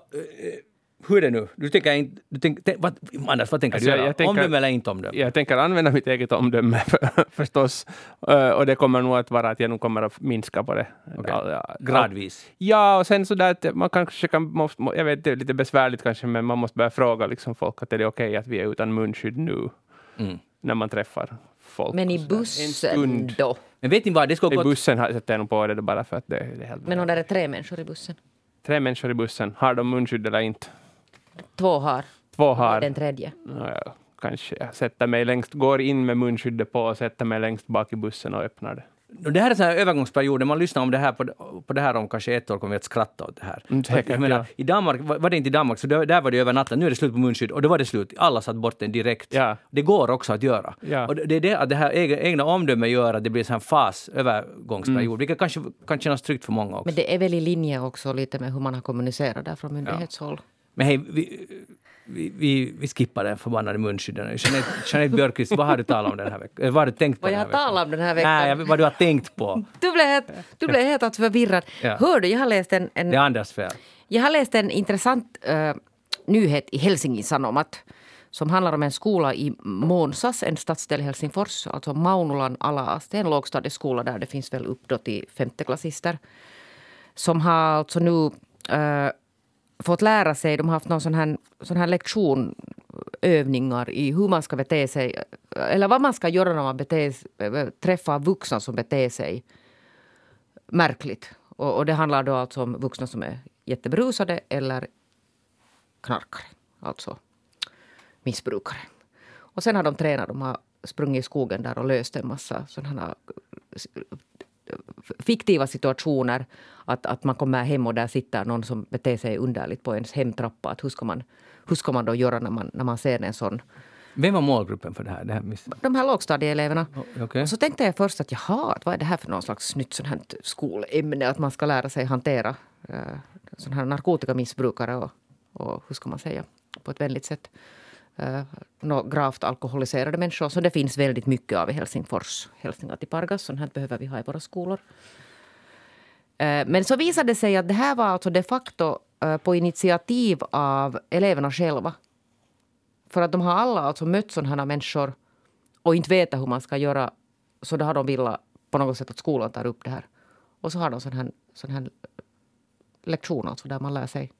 [SPEAKER 1] hur är det nu? Du tänker inte... Du tänker, vad, Anders, vad tänker alltså, du göra? Tänker, omdöme eller inte omdöme?
[SPEAKER 3] Jag tänker använda mitt eget omdöme förstås. Uh, och det kommer nog att vara att jag nog kommer att minska på det.
[SPEAKER 1] Okay. Ja, Gradvis?
[SPEAKER 3] Ja, och sen så där att man kanske kan... Måste, jag vet, det är lite besvärligt kanske, men man måste börja fråga liksom folk att är det okej okay att vi är utan munskydd nu? Mm. När man träffar folk.
[SPEAKER 2] Men i bussen då?
[SPEAKER 1] Men vet ni vad, det ska
[SPEAKER 3] I bussen sätter jag nog på det bara för att det, det är helt
[SPEAKER 2] Men om det är tre människor i bussen?
[SPEAKER 3] Tre människor i bussen, har de munskydd eller inte?
[SPEAKER 2] Två har.
[SPEAKER 3] Två har.
[SPEAKER 2] Den tredje.
[SPEAKER 3] Ja, kanske jag sätter mig längst, går in med munskyddet på och sätter mig längst bak i bussen och öppnar det.
[SPEAKER 1] Det här är en övergångsperiod. När man lyssnar om det här på, på det här om kanske ett år kommer vi att skratta åt det här.
[SPEAKER 3] Mm, säkert, menar, ja.
[SPEAKER 1] I Danmark var det inte i Danmark, så där var det över natten. Nu är det slut på munskydd och då var det slut. Alla satt bort den direkt. Ja. Det går också att göra. Ja. Och det är det att det här egna, egna omdömet gör att det blir en fas, övergångsperiod, mm. vilket kanske kan kännas tryggt för många också.
[SPEAKER 2] Men det är väl i linje också lite med hur man har kommunicerat där från myndighetshåll. Ja.
[SPEAKER 1] Men hej, vi, vi, vi, vi skippar den förbannade munskydden. Jeanette, Jeanette Björkqvist, vad har du talat om den här veckan? Vad har du tänkt på
[SPEAKER 2] Vad jag har talat om den här veckan?
[SPEAKER 1] Nej, vad du har tänkt på.
[SPEAKER 2] Du blev helt, du blev helt alltså förvirrad. Ja. Hör du, jag har läst en... en
[SPEAKER 1] det är Anders fel.
[SPEAKER 2] Jag har läst en intressant uh, nyhet i Helsingin Sanomat som handlar om en skola i Månsas, en stadsdel i Helsingfors, alltså Maunulan ala Det är en lågstadieskola där det finns väl upp till femteklassister. Som har alltså nu uh, fått lära sig, de har haft någon sån här, sån här lektion övningar i hur man ska bete sig. Eller vad man ska göra när man bete, träffar vuxna som beter sig märkligt. Och, och det handlar då alltså om vuxna som är jättebrusade eller knarkare. Alltså missbrukare. Och sen har de tränat. De har sprungit i skogen där och löst en massa sådana fiktiva situationer. Att, att man kommer hem och där sitter någon som beter sig underligt på ens hemtrappa. Att hur, ska man, hur ska man då göra när man, när man ser en sån
[SPEAKER 1] vem var målgruppen för det här? Det här
[SPEAKER 2] De här lågstadieeleverna.
[SPEAKER 1] Okay.
[SPEAKER 2] Och så tänkte jag först att jaha, vad är det här för någon slags nytt sånt här skolämne? Att man ska lära sig hantera uh, sån här narkotikamissbrukare och, och hur ska man säga, på ett vänligt sätt. Uh, no, gravt alkoholiserade människor som det finns väldigt mycket av i Helsingfors. Hälsningar till Pargas, sånt här behöver vi ha i våra skolor. Uh, men så visade det sig att det här var alltså de facto uh, på initiativ av eleverna själva. För att de har alla alltså mött sådana människor och inte vetat hur man ska göra. Så då har de velat på något sätt att skolan tar upp det här. Och så har de sån här, sån här lektion alltså där man lär sig.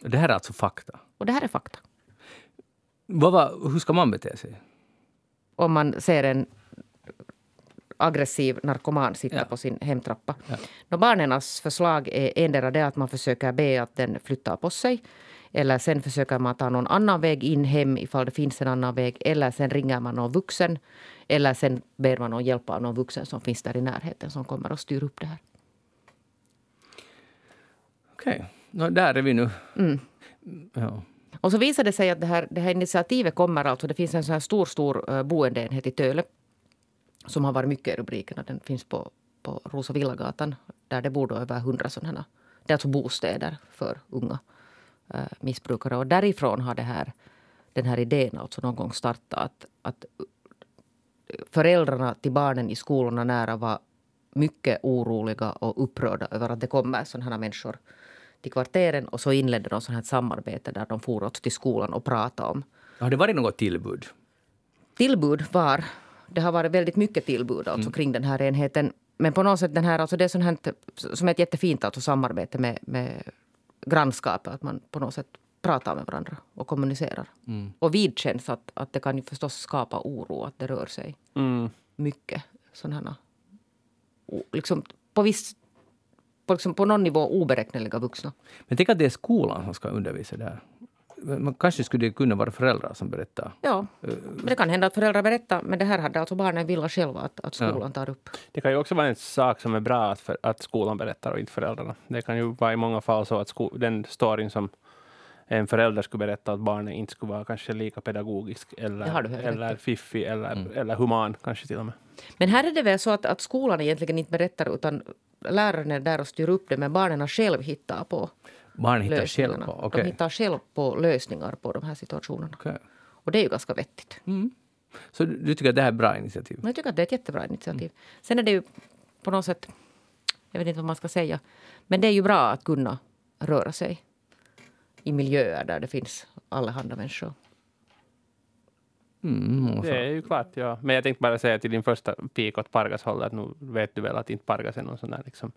[SPEAKER 1] Det här är alltså fakta?
[SPEAKER 2] Och det här är fakta.
[SPEAKER 1] Vad var, hur ska man bete sig?
[SPEAKER 2] Om man ser en aggressiv narkoman sitta ja. på sin hemtrappa. Ja. barnens förslag är endera det att man försöker be att den flyttar på sig. Eller sen försöker man ta någon annan väg in hem ifall det finns en annan väg. Eller sen ringer man någon vuxen. Eller sen ber man om hjälp av någon vuxen som finns där i närheten som kommer och styr upp det här.
[SPEAKER 1] Okej, okay. där är vi nu.
[SPEAKER 2] Mm. Ja. Och så visade det sig att det här, det här initiativet kommer alltså. Det finns en så här stor, stor eh, boendeenhet i Töle. Som har varit mycket i rubrikerna. Den finns på, på Rosa Villagatan. Där det bor då över hundra sådana. Det är alltså bostäder för unga eh, missbrukare. Och därifrån har det här, den här idén alltså någon gång startat. Att, att föräldrarna till barnen i skolorna nära var mycket oroliga och upprörda över att det kommer sådana här människor till kvarteren och så inledde de sådant här samarbete där de for till skolan och pratade om.
[SPEAKER 1] Har det varit något tillbud?
[SPEAKER 2] Tillbud var, det har varit väldigt mycket tillbud alltså mm. kring den här enheten. Men på något sätt den här, alltså det är sånt här, som är ett jättefint alltså samarbete med, med grannskapet. Att man på något sätt pratar med varandra och kommunicerar. Mm. Och vidkänns att, att det kan ju förstås skapa oro att det rör sig mm. mycket sådana liksom på viss på, liksom på någon nivå oberäkneliga vuxna.
[SPEAKER 1] Men tänk att det är skolan som ska undervisa där. Man kanske skulle det kunna vara föräldrar som berättar.
[SPEAKER 2] Ja, men det kan hända att föräldrar berättar. Men det här hade alltså barnen velat själva att, att skolan tar upp.
[SPEAKER 3] Det kan ju också vara en sak som är bra att, för, att skolan berättar och inte föräldrarna. Det kan ju vara i många fall så att sko, den storyn som en förälder skulle berätta att barnet inte skulle vara kanske lika pedagogisk eller, eller fiffig eller, mm. eller human kanske till och med.
[SPEAKER 2] Men här är det väl så att, att skolan egentligen inte berättar utan läraren är där och styr upp det men barnen själv hittar på
[SPEAKER 1] Barnen hittar själv på?
[SPEAKER 2] Okay. De hittar själv på lösningar på de här situationerna. Okay. Och det är ju ganska vettigt.
[SPEAKER 1] Mm. Så du tycker att det här är ett bra initiativ?
[SPEAKER 2] Jag tycker att det är ett jättebra initiativ. Mm. Sen är det ju på något sätt, jag vet inte vad man ska säga, men det är ju bra att kunna röra sig i miljöer där det finns allehanda människor.
[SPEAKER 3] Mm, det är ju klart, ja. Men jag tänkte bara säga till din första pik åt Pargas håll att nu vet du väl att inte Pargas är någon sån där liksom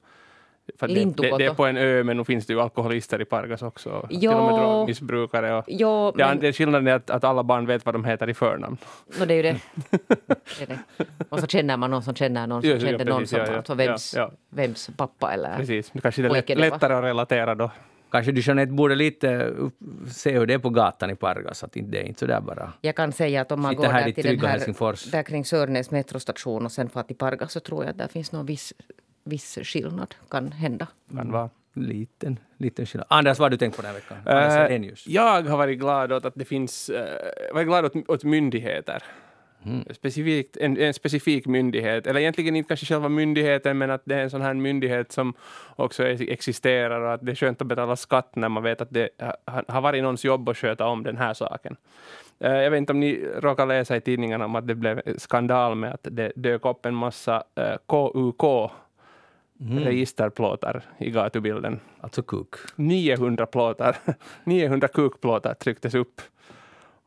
[SPEAKER 3] för det, det, det, är på en ö, men nu finns det ju alkoholister i Pargas också. Jo. Till och med drogmissbrukare. Och
[SPEAKER 2] jo,
[SPEAKER 3] men... det är skillnaden är att, att, alla barn vet vad de heter i förnamn.
[SPEAKER 2] No, det är ju det. det, är det. Och så känner man någon som känner någon som ja, känner ja, någon som... Ja, ja. Alltså vems, ja, vems pappa eller
[SPEAKER 3] Precis, kanske det är lätt, lättare att relatera då.
[SPEAKER 1] Kanske du Jeanette borde lite se hur det är på gatan i Pargas, att det är inte så där bara.
[SPEAKER 2] Jag kan säga att om man går där till den här, där kring Sörnäs metrostation och sen far till Pargas så tror jag att där finns någon viss, viss skillnad, kan hända.
[SPEAKER 1] Kan vara. Liten, liten skillnad. Anders, vad har du tänkt på den här
[SPEAKER 3] veckan? Uh, jag har varit glad åt att det finns, uh, varit glad åt, åt myndigheter. Mm. Specifikt, en, en, specifik myndighet, eller egentligen inte kanske själva myndigheten, men att det är en sån här myndighet som också existerar och att det är skönt att betala skatt när man vet att det har varit någons jobb att sköta om den här saken. Eh, jag vet inte om ni råkar läsa i tidningarna om att det blev skandal med att det dök upp en massa KUK eh, Mm. registerplåtar i gatubilden.
[SPEAKER 1] Alltså kuk?
[SPEAKER 3] 900 plåtar, 900 kukplåtar trycktes upp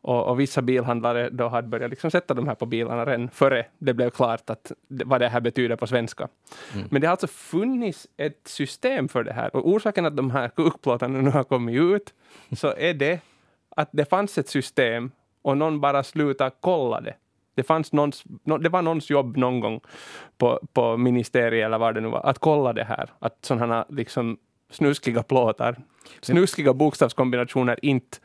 [SPEAKER 3] och, och, vissa bilhandlare då hade börjat liksom sätta de här på bilarna redan före det blev klart att, vad det här betyder på svenska. Mm. Men det har alltså funnits ett system för det här. Och orsaken att de här kukplåtarna nu har kommit ut så är det att det fanns ett system och någon bara slutade kolla det. Det, fanns någons, nå- det var någons jobb någon gång på, på ministeriet eller vad det nu var, att kolla det här. Att sådana liksom snuskiga plåtar, snuskiga bokstavskombinationer inte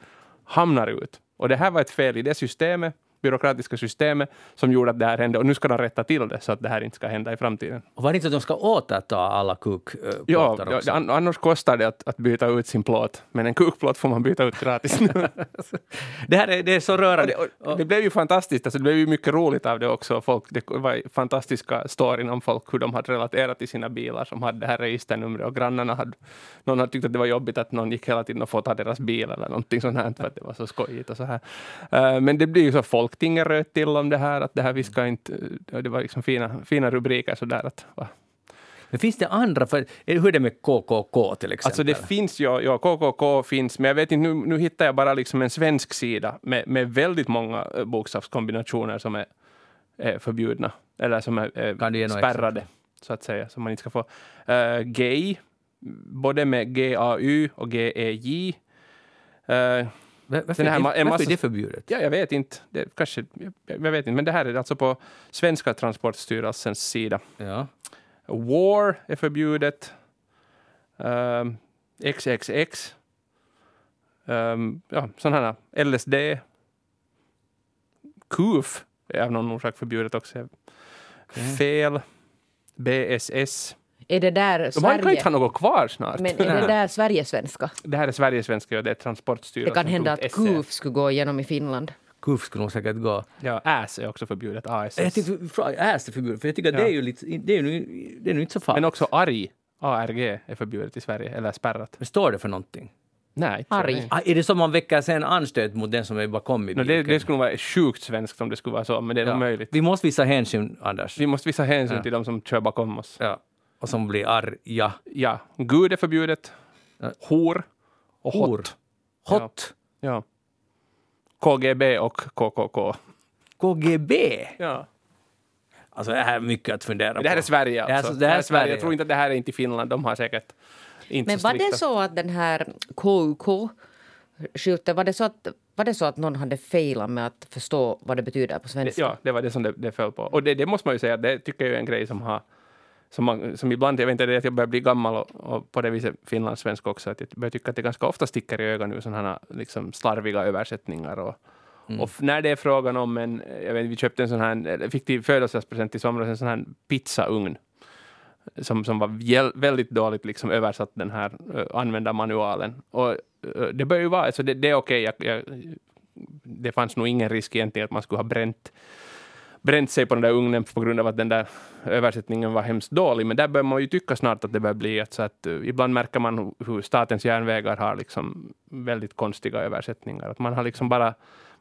[SPEAKER 3] hamnar ut. Och det här var ett fel i det systemet, byråkratiska systemet, som gjorde att det här hände. Och nu ska de rätta till det så att det här inte ska hända i framtiden.
[SPEAKER 1] Och var det inte att de ska återta alla
[SPEAKER 3] Ja,
[SPEAKER 1] kukplåtar
[SPEAKER 3] ja,
[SPEAKER 1] också?
[SPEAKER 3] an- annars kostar det att, att byta ut sin plåt. Men en kukplåt får man byta ut gratis.
[SPEAKER 1] det här är, det är så
[SPEAKER 3] Och
[SPEAKER 1] rörande.
[SPEAKER 3] det, och det blev ju fantastiskt, alltså det blev ju mycket roligt av det också. Folk, det var fantastiska storyn om folk, hur de hade relaterat till sina bilar som hade det här registernumret och grannarna hade, någon hade tyckt att det var jobbigt att någon gick hela tiden och fotade deras bil eller någonting sånt här för att det var så skojigt och så här. Eh, men det blir ju så, Folktinget röt till om det här, att det här vi ska inte, eh, det var liksom fina, fina rubriker sådär att va,
[SPEAKER 1] Men finns det andra? För, hur är det med KKK till exempel?
[SPEAKER 3] Alltså det finns ju, ja, KKK finns, men jag vet inte, nu, nu hittar jag bara liksom en svensk sida med, med väldigt många eh, bokstavskombinationer som är, är förbjudna, eller som är, är spärrade, så att säga, som man inte ska få. Uh, gay, både med G-A-U och G-E-J. Uh,
[SPEAKER 1] varför,
[SPEAKER 3] här
[SPEAKER 1] är,
[SPEAKER 3] ma-
[SPEAKER 1] det,
[SPEAKER 3] en
[SPEAKER 1] varför är
[SPEAKER 3] massa-
[SPEAKER 1] det förbjudet?
[SPEAKER 3] ja, jag vet inte, det, kanske, jag, jag vet inte, men det här är alltså på Svenska Transportstyrelsens sida.
[SPEAKER 1] Ja.
[SPEAKER 3] War är förbjudet. Um, XXX. Um, ja, sådana här. LSD. KUF är av någon orsak förbjudet också. Fel. BSS.
[SPEAKER 2] Är det där
[SPEAKER 3] De har, kan
[SPEAKER 2] Sverige?
[SPEAKER 3] inte ha något kvar snart.
[SPEAKER 2] Men är det där Sverigesvenska?
[SPEAKER 3] Det här är Sverigesvenska och det är
[SPEAKER 2] Det
[SPEAKER 3] Transportstyrelsen.
[SPEAKER 2] kan hända att
[SPEAKER 3] .se.
[SPEAKER 2] KUF skulle gå igenom i Finland.
[SPEAKER 1] KUF skulle nog säkert gå.
[SPEAKER 3] Ja, AS är också förbjudet. ASS.
[SPEAKER 1] Jag tänkte fråga, är det förbjudet? För jag tycker att
[SPEAKER 3] Ja.
[SPEAKER 1] det är ju lite, det är ju det är nu inte så farligt.
[SPEAKER 3] Men också ARG. ARG är förbjudet i Sverige, eller spärrat.
[SPEAKER 1] Men står det för någonting?
[SPEAKER 3] Nej.
[SPEAKER 2] Arg.
[SPEAKER 1] Ah, är det så man väcker sen anstöt mot den som är bakom i
[SPEAKER 3] No, det, det skulle vara sjukt svenskt om det skulle vara så, men det är nog möjligt.
[SPEAKER 1] Vi måste visa hänsyn, Anders.
[SPEAKER 3] Vi måste visa hänsyn
[SPEAKER 1] Ja.
[SPEAKER 3] till de som kör bakom oss.
[SPEAKER 1] Ja. Och som blir arga.
[SPEAKER 3] Ja, Gud är förbjudet.
[SPEAKER 1] Ja.
[SPEAKER 3] Hor och
[SPEAKER 1] Hor.
[SPEAKER 3] hot.
[SPEAKER 1] Hot.
[SPEAKER 3] Ja. KGB och KKK.
[SPEAKER 1] KGB.
[SPEAKER 3] Ja.
[SPEAKER 1] Alltså det här är mycket att fundera på.
[SPEAKER 3] Det här är Sverige
[SPEAKER 1] Det här är
[SPEAKER 3] alltså.
[SPEAKER 1] så- det här är Sverige.
[SPEAKER 3] Jag tror inte att det här är inte i Finland. De har säkert inte
[SPEAKER 2] Men
[SPEAKER 3] så
[SPEAKER 2] var det så att den här KUK skylten, var det så att, var det så att någon hade failat med att förstå vad det betyder på svenska?
[SPEAKER 3] Ja, det var det som det, det föll på. Och det, det måste man ju säga, det tycker jag är en grej som har som, man, som ibland, jag vet inte, det är att jag börjar bli gammal och, och på det viset finlandssvensk också, att jag börjar tycka att det ganska ofta sticker i ögonen nu sådana liksom slarviga översättningar och,
[SPEAKER 1] Mm.
[SPEAKER 3] och när det är frågan om en, jag vet, vi köpte en sån här, eller fick till födelsedagspresent i somras, en sån här pizzaugn som, som var väldigt dåligt liksom översatt den här uh, användarmanualen. Och uh, det bör ju vara, alltså det, det är okej, jag, det fanns nog ingen risk egentligen att man skulle ha bränt bränt sig på den där ugnen på grund av att den där översättningen var hemskt dålig. Men där bör man ju tycka snart att det börjar bli att, så att uh, ibland märker man hur- hur statens järnvägar har liksom väldigt konstiga översättningar. Att man har liksom bara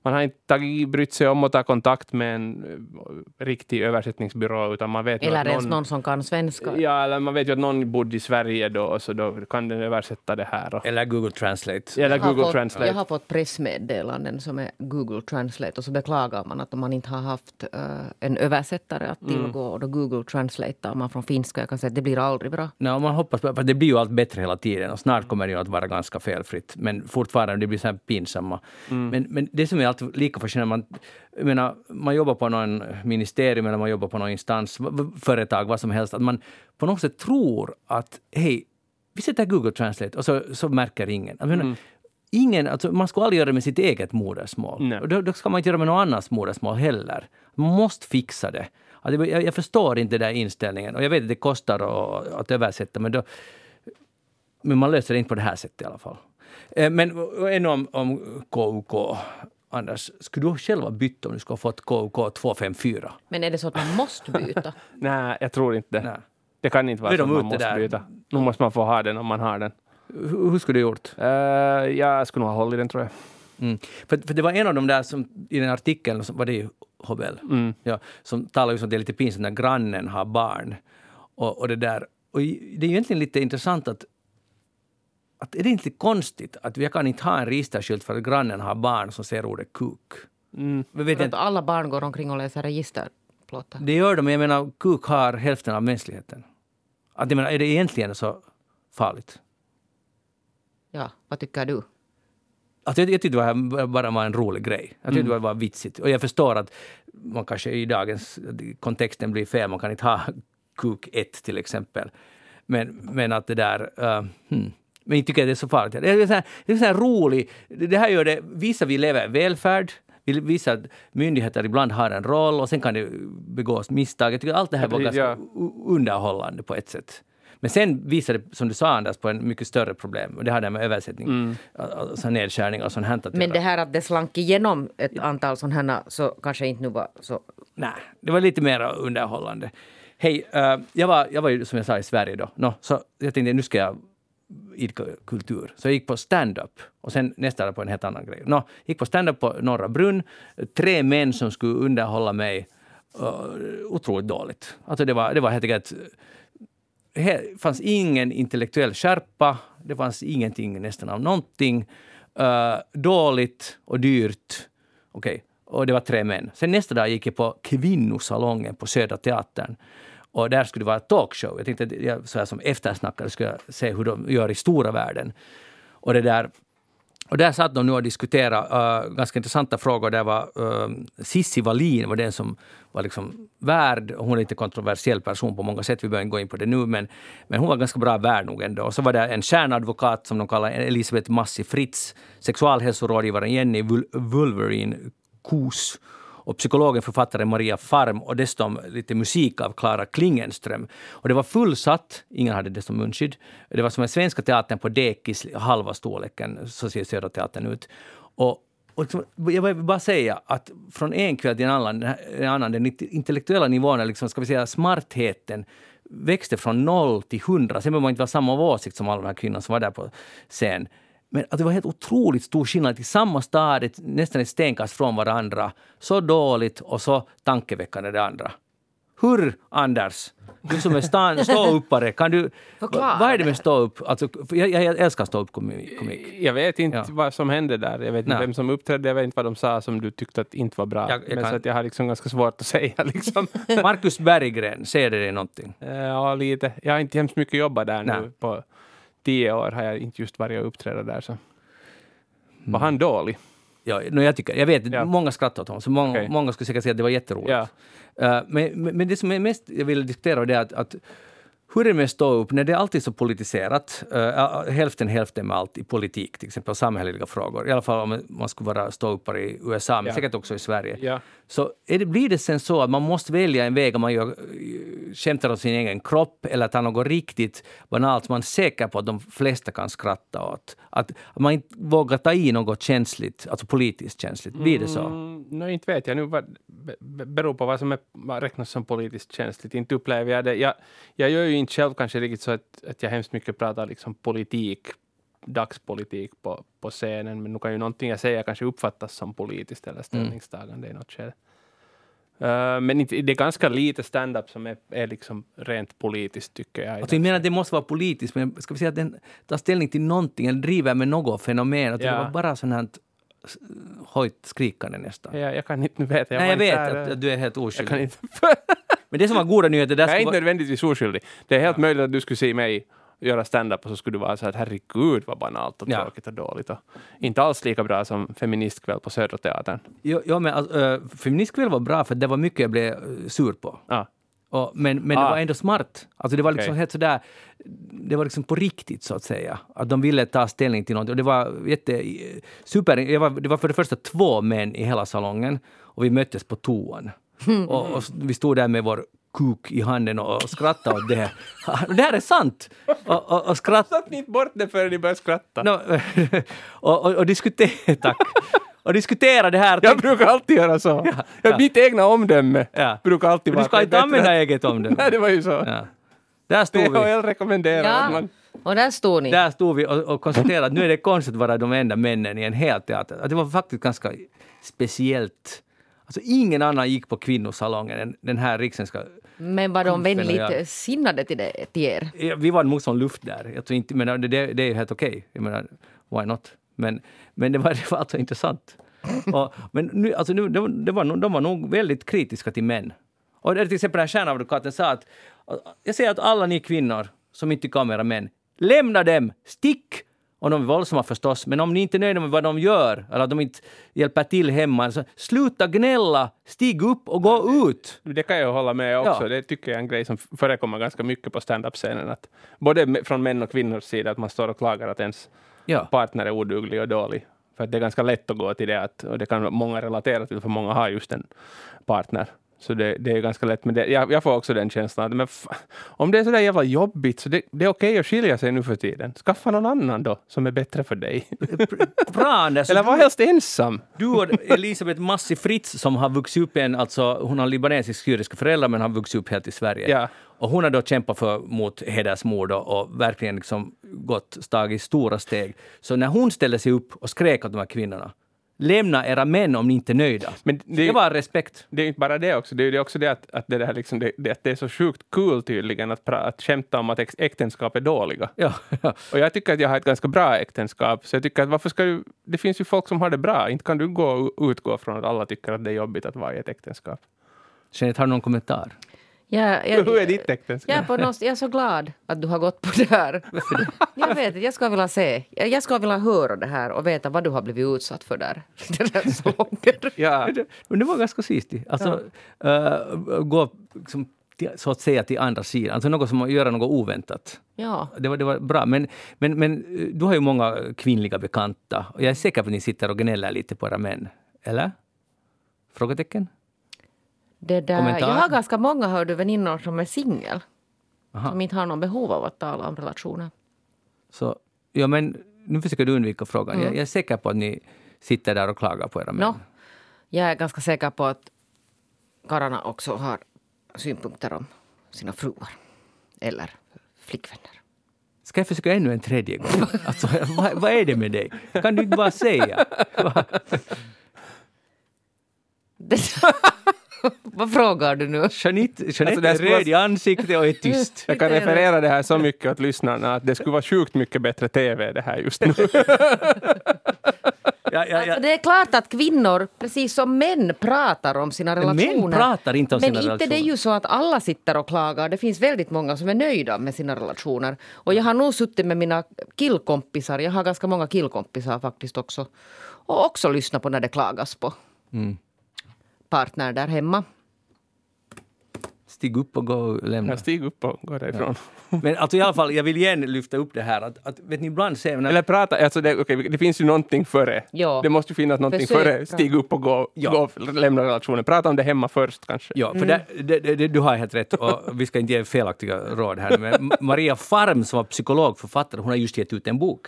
[SPEAKER 3] man har inte tagit, brytt sig om att ta kontakt med en uh, riktig översättningsbyrå utan man vet
[SPEAKER 2] Eller
[SPEAKER 3] att
[SPEAKER 2] ens
[SPEAKER 3] någon,
[SPEAKER 2] någon som kan svenska?
[SPEAKER 3] Ja, eller man vet ju att någon bodde i Sverige då och så då kan den översätta det här. Och,
[SPEAKER 1] Eller Google Translate.
[SPEAKER 3] eller
[SPEAKER 2] Jag har
[SPEAKER 3] Google
[SPEAKER 2] fått,
[SPEAKER 3] Translate.
[SPEAKER 2] Jag har fått pressmeddelanden som är Google Translate och så beklagar man att man inte har haft eh, en översättare att
[SPEAKER 3] Mm.
[SPEAKER 2] tillgå och då Google Translate man från finska. Jag kan säga att det blir aldrig bra.
[SPEAKER 1] Nej, man hoppas för det blir ju allt bättre hela tiden och snart kommer det ju att vara ganska felfritt. Men fortfarande, det blir så här pinsamma. Men, men det som är alltid lika fascinerande, man, jag menar, man jobbar på någon ministerium eller man jobbar på någon instans, företag, vad som helst, att man på något sätt tror att hej, vi sätter Google Translate och så, så märker ingen. Jag menar, Ingen, alltså man ska aldrig göra det med sitt eget modersmål.
[SPEAKER 3] Nej.
[SPEAKER 1] Och då, då ska man inte göra det med någon annans modersmål heller. Man måste fixa det. Det- Jag, jag förstår inte den där inställningen. Och jag vet att det kostar att, att översätta, men, då, men man löser det inte på det här sättet i alla fall. Eh, Men ännu om, om KUK. Anders, skulle du själv ha bytt om du skulle ha fått KUK 254?
[SPEAKER 2] Men är det så att man måste byta?
[SPEAKER 3] Nej, jag tror inte det.
[SPEAKER 1] Nej.
[SPEAKER 3] Det kan inte vara så
[SPEAKER 1] de
[SPEAKER 3] att man måste
[SPEAKER 1] där.
[SPEAKER 3] byta. Nu måste man få ha den om man har den.
[SPEAKER 1] Hur, hur skulle du gjort?
[SPEAKER 3] Uh, jag skulle nog ha hållit den tror jag.
[SPEAKER 1] Mm. För, för det var en av de där som i den artikeln, var det ju Hobel,
[SPEAKER 3] Mm.
[SPEAKER 1] ja, som talar om att det är lite pinsamt när grannen har barn. Och, och det där. Och det är ju egentligen lite intressant att att är det inte konstigt att vi kan inte ha en registerskylt för att grannen har barn som ser ordet kuk?
[SPEAKER 3] Mm.
[SPEAKER 1] Vet
[SPEAKER 2] att alla barn går omkring och läser registerplåtar.
[SPEAKER 1] det gör de, men jag menar kuk har hälften av mänskligheten. Att jag menar, är det egentligen så farligt?
[SPEAKER 2] Ja, vad tycker du?
[SPEAKER 1] Alltså jag, jag tyckte det bara var en rolig grej. Jag tyckte det var vitsigt. Och jag förstår att man kanske i dagens kontexten blir fel. Man kan inte ha kuk 1 till exempel. Men, men att det där... Uh, hmm. Men jag tycker att det är så farligt. Det är så här, det är så här rolig... Det här gör det... Vissa vi lever i välfärd. Vi visar att myndigheter ibland har en roll och sen kan det begås misstag. Jag tycker allt det här var ganska
[SPEAKER 3] Ja.
[SPEAKER 1] underhållande på ett sätt. Men sen visar det, som du sa Anders, på en mycket större problem. Och det har det med översättning,
[SPEAKER 3] Mm.
[SPEAKER 1] alltså nedskärningar och sånt här att
[SPEAKER 2] Men det här att det slank igenom ett antal sådana här så kanske inte nu var så...
[SPEAKER 1] Nej, det var lite mer underhållande. Hej, eh, jag, var, jag var ju som jag sa i Sverige då. Nå, så jag tänkte nu ska jag idka kultur. Så jag gick på stand-up och sen nästa dag på en helt annan grej. Nå, gick på stand-up på Norra Brunn. Tre män som skulle underhålla mig. Uh, otroligt dåligt. Alltså det var, det var helt enkelt... Eh, det fanns ingen intellektuell skärpa. Det fanns ingenting nästan av någonting. Uh, dåligt och dyrt. Okej, och det var tre män. Sen nästa dag gick jag på Kvinnosalongen på Södra Teatern. Och där skulle det vara ett talkshow. Jag tänkte att jag så här som eftersnackare skulle jag se hur de gör i stora världen. Och det där och där satt de nu och diskuterade uh, ganska intressanta frågor. Där var uh, Sissi Wallin var den som var liksom värd. Hon är en lite kontroversiell person på många sätt. Vi behöver inte gå in på det nu, men, men hon var ganska bra värd nog ändå. Och så var det en kärnadvokat som de kallar Elisabeth Massi Fritz, sexualhälsorådgivaren Jenny Vul- Wolverine Kos och psykologen författaren Maria Farm och dessutom lite musik av Clara Klingenström. Och det var fullsatt, ingen hade dessutom munskydd. Det var som en svenska teatern på dekis, halva storleken, så ser Södra Teatern ut. Och, och liksom, jag vill bara säga att från en kväll till en annan, en annan den intellektuella nivån, liksom, ska vi säga smartheten, växte från noll till hundra. Sen behöver man inte vara samma åsikt som alla de här kvinnorna som var där på scen. Men att det var helt otroligt stor skillnad till samma stad, ett, nästan ett stenkast från varandra. Så dåligt och så tankeväckande det andra. Hur, Anders? Du som är stan, ståuppare, kan du...
[SPEAKER 2] Förklara
[SPEAKER 1] Vad är det med ståupp? Alltså, jag, jag älskar ståuppkomik. komik.
[SPEAKER 3] Jag vet inte
[SPEAKER 1] Ja.
[SPEAKER 3] vad som hände där. Jag vet inte
[SPEAKER 1] Nej.
[SPEAKER 3] vem som uppträdde. Jag vet inte vad de sa som du tyckte att inte var bra.
[SPEAKER 1] Jag- jag
[SPEAKER 3] Men
[SPEAKER 1] kan-
[SPEAKER 3] så att jag har liksom ganska svårt att säga. Liksom.
[SPEAKER 1] Marcus Berggren, säger det dig någonting?
[SPEAKER 3] ja, lite. Jag har inte hemskt mycket jobbat där
[SPEAKER 1] Nej.
[SPEAKER 3] nu. På tio år har jag inte just varit och uppträda där. Så.
[SPEAKER 1] Mm.
[SPEAKER 3] Var han dålig?
[SPEAKER 1] Ja, no, jag, tycker, jag vet,
[SPEAKER 3] Ja.
[SPEAKER 1] många skrattar åt honom, så många,
[SPEAKER 3] Okej.
[SPEAKER 1] många skulle säkert säga att det var jätteroligt.
[SPEAKER 3] Ja.
[SPEAKER 1] Eh, men, men det som är mest jag vill diskutera är att, att hur är det med stå upp när det är alltid så politiserat? Uh, hälften hälften med allt i politik, till exempel samhälleliga frågor. I alla fall om man skulle vara ståuppare i USA, men
[SPEAKER 3] Ja.
[SPEAKER 1] säkert också i Sverige.
[SPEAKER 3] Ja.
[SPEAKER 1] Så det, blir det sen så att man måste välja en väg om man gör, eh, skämtar om sin egen kropp eller tar något riktigt banalt som man är säker på att de flesta kan skratta åt. Att, att man inte vågar ta i något känsligt, alltså politiskt känsligt. Blir det så?
[SPEAKER 3] Mm, nej, inte vet jag. Nu vad, be- be- beror på vad som är, vad räknas som politiskt känsligt. Inte upplever jag det. Jag, jag gör ju inte själv kanske riktigt så att, att jag hemskt mycket pratar liksom politik, dagspolitik på, på scenen. Men nu kan ju någonting jag säger kanske uppfattas som politiskt eller ställningstagande i något skede. Uh, men inte, det är ganska lite stand-up som är, är liksom rent politiskt tycker jag.
[SPEAKER 1] Alltså jag menar att det måste vara politiskt, men ska vi säga att den tar ställning till någonting eller driver med något fenomen. Att
[SPEAKER 3] Ja.
[SPEAKER 1] Det var bara sånt här hojt skrikande nästan.
[SPEAKER 3] jag, jag kan inte, nu vet jag.
[SPEAKER 1] Nej, jag vet att,
[SPEAKER 3] eh,
[SPEAKER 1] att du är helt
[SPEAKER 3] jag
[SPEAKER 1] oskyldig.
[SPEAKER 3] kan inte.
[SPEAKER 1] Men det som var goda nyheter, där
[SPEAKER 3] Jag är inte
[SPEAKER 1] vara,
[SPEAKER 3] nödvändigtvis oskyldig. Det är helt möjligt att du skulle se mig göra stand-up och så skulle du vara så här, herregud vad banalt och
[SPEAKER 1] Ja.
[SPEAKER 3] tråkigt och dåligt. Och inte alls lika bra som feministkväll på Södra Teatern.
[SPEAKER 1] jo, jo, men alltså, äh, feministkväll var bra för det var mycket jag blev eh, sur på.
[SPEAKER 3] Ja.
[SPEAKER 1] Och, men men
[SPEAKER 3] Ah.
[SPEAKER 1] det var ändå smart. Alltså det var liksom
[SPEAKER 3] Okej.
[SPEAKER 1] helt sådär, det var liksom på riktigt så att säga. Att de ville ta ställning till något. Och det var jätte, super, det var, det var för det första två män i hela salongen och vi möttes på toan. Och, och vi stod där med vår kuk i handen och, och skrattade åt det. Det här är sant! Och, och, och skrattade
[SPEAKER 3] Satt ni inte bort det förrän ni började skratta?
[SPEAKER 1] No, och, och, och diskutera, tack. Och diskutera det här.
[SPEAKER 3] Jag brukar alltid göra så.
[SPEAKER 1] Ja,
[SPEAKER 3] Ja. Mitt egna omdöme
[SPEAKER 1] Ja.
[SPEAKER 3] brukar alltid vara...
[SPEAKER 1] du ska inte använda
[SPEAKER 3] att-
[SPEAKER 1] eget omdöme.
[SPEAKER 3] Nej, det var ju så.
[SPEAKER 1] Ja. Där stod vi,
[SPEAKER 3] PHL rekommenderar att
[SPEAKER 2] Ja,
[SPEAKER 3] man...
[SPEAKER 2] och där stod ni.
[SPEAKER 1] där stod vi och, och konstaterade att nu är det konstigt att vara de enda männen i en hel teater. Att det var faktiskt ganska speciellt. Alltså ingen annan gick på kvinnosalongen än den här riksenska...
[SPEAKER 2] Men var de
[SPEAKER 1] jag.
[SPEAKER 2] vänligt sinnade till, det, till er?
[SPEAKER 1] Ja, Vi var nog som luft där. Jag tror inte, men det, det, är ju helt okej. Jag menar, why not? Men, men det, var, det var alltså intressant. Och, men nu, alltså nu, det, var, det var, de var nog väldigt kritiska till män. Och det är till exempel den här stjärnadvokaten sa att jag säger att alla ni kvinnor som inte tycker om era män, lämna dem, stick! Och de är våldsamma förstås, men om ni inte är nöjda med vad de gör, eller att de inte hjälper till hemma, så sluta gnälla, stig upp och gå ut.
[SPEAKER 3] Det kan jag hålla med också.
[SPEAKER 1] Ja.
[SPEAKER 3] Det tycker jag är en grej som förekommer ganska mycket på stand-up-scenen. Att både från män och kvinnors sida, att man står och klagar att ens
[SPEAKER 1] Ja.
[SPEAKER 3] partner är oduglig och dålig. För det är ganska lätt att gå till det, att, och det kan många relatera till, för många har just en partner. Så det, det är ganska lätt. Men det, jag, jag får också den känslan att men om det är så där jävla jobbigt, så det, det är okej att skilja sig nu för tiden. Skaffa någon annan då, som är bättre för dig.
[SPEAKER 1] Bra Anders!
[SPEAKER 3] Eller var helst ensam.
[SPEAKER 1] Du och Elisabeth Massi Fritz som har vuxit upp i en, alltså hon har libanesisk-syriska föräldrar men har vuxit upp helt i Sverige.
[SPEAKER 3] Ja.
[SPEAKER 1] Och hon har då kämpat för, mot hedersmord och, och verkligen liksom gått, tagit stora steg. Så när hon ställde sig upp och skrek åt de här kvinnorna, lämna era män om ni inte är nöjda.
[SPEAKER 3] Men det-
[SPEAKER 1] det var respekt.
[SPEAKER 3] Det är inte bara det också, det är också det att, att, det, där liksom, det, det, att det är så sjukt kul tydligen att, pra- att skämta om att äktenskap är dåliga.
[SPEAKER 1] Ja, ja.
[SPEAKER 3] Och jag tycker att jag har ett ganska bra äktenskap, så jag tycker att varför ska du... Det finns ju folk som har det bra, inte kan du gå utgå från att alla tycker att det är jobbigt att vara i ett äktenskap.
[SPEAKER 1] Jeanette, har du någon kommentar?
[SPEAKER 2] Jag, jag,
[SPEAKER 3] Hur är ditt äktenskap?
[SPEAKER 2] Jag är, på något, jag är så glad att du har gått på det här. Jag vet inte, jag skulle vilja se. Jag skulle vilja höra det här och veta vad du har blivit utsatt för där. Den där.
[SPEAKER 3] Ja,
[SPEAKER 1] Men det var ganska sist. Alltså, eh, gå liksom, till, så att säga till andra sidan, alltså något som att göra något oväntat.
[SPEAKER 2] Ja.
[SPEAKER 1] Det var, det var bra. Men, men, men eh, du har ju många kvinnliga bekanta och jag är säker på att ni sitter och gnäller lite på era män. Eller? Frågetecken?
[SPEAKER 2] Det där,
[SPEAKER 1] Kommentar?
[SPEAKER 2] jag har ganska många hör du, väninnor som är singel. Som inte har någon behov av att tala om relationer.
[SPEAKER 1] Så, ja, men nu försöker du undvika frågan. Jag, jag är säker på att ni sitter där och klagar på era män.
[SPEAKER 2] Nå, jag är ganska säker på att karlarna också har synpunkter om sina fruar. Eller flickvänner.
[SPEAKER 1] Ska jag försöka ännu en tredje gång? Alltså, vad, vad är det med dig? Kan du inte bara säga?
[SPEAKER 2] Det, vad frågar du nu?
[SPEAKER 1] Jeanette, Jeanette
[SPEAKER 3] Alltså, det
[SPEAKER 1] är röd i ansiktet och är tyst.
[SPEAKER 3] jag kan referera det här så mycket åt lyssnarna att det skulle vara sjukt mycket bättre TV det här just nu.
[SPEAKER 1] Ja, ja,
[SPEAKER 2] Alltså
[SPEAKER 1] ja.
[SPEAKER 2] det är klart att kvinnor, precis som män, pratar om sina relationer.
[SPEAKER 1] män pratar inte om
[SPEAKER 2] Men
[SPEAKER 1] sina
[SPEAKER 2] inte
[SPEAKER 1] relationer.
[SPEAKER 2] det är ju så att alla sitter och klagar. Det finns väldigt många som är nöjda med sina relationer. Och jag har nog suttit med mina killkompisar. Jag har ganska många killkompisar faktiskt också. Och också lyssnat på när det klagas på
[SPEAKER 1] Mm.
[SPEAKER 2] Partner där hemma.
[SPEAKER 1] Stig upp och gå och lämna.
[SPEAKER 3] Jag stiger upp och går därifrån.
[SPEAKER 1] Men alltså i alla fall, jag vill igen lyfta upp det här att, att vet ni, ibland ser man...
[SPEAKER 3] Eller prata, alltså det, okej, det finns ju någonting före.
[SPEAKER 2] Ja.
[SPEAKER 3] Det måste ju finnas någonting
[SPEAKER 2] Försök
[SPEAKER 3] före, stig upp och gå,
[SPEAKER 1] Ja.
[SPEAKER 3] gå och lämna relationen. Prata om det hemma först kanske.
[SPEAKER 1] Ja, för det, det, det, det, du har helt rätt och vi ska inte ge felaktiga råd här. Men Maria Farm som var psykologförfattare, hon har just gett ut en bok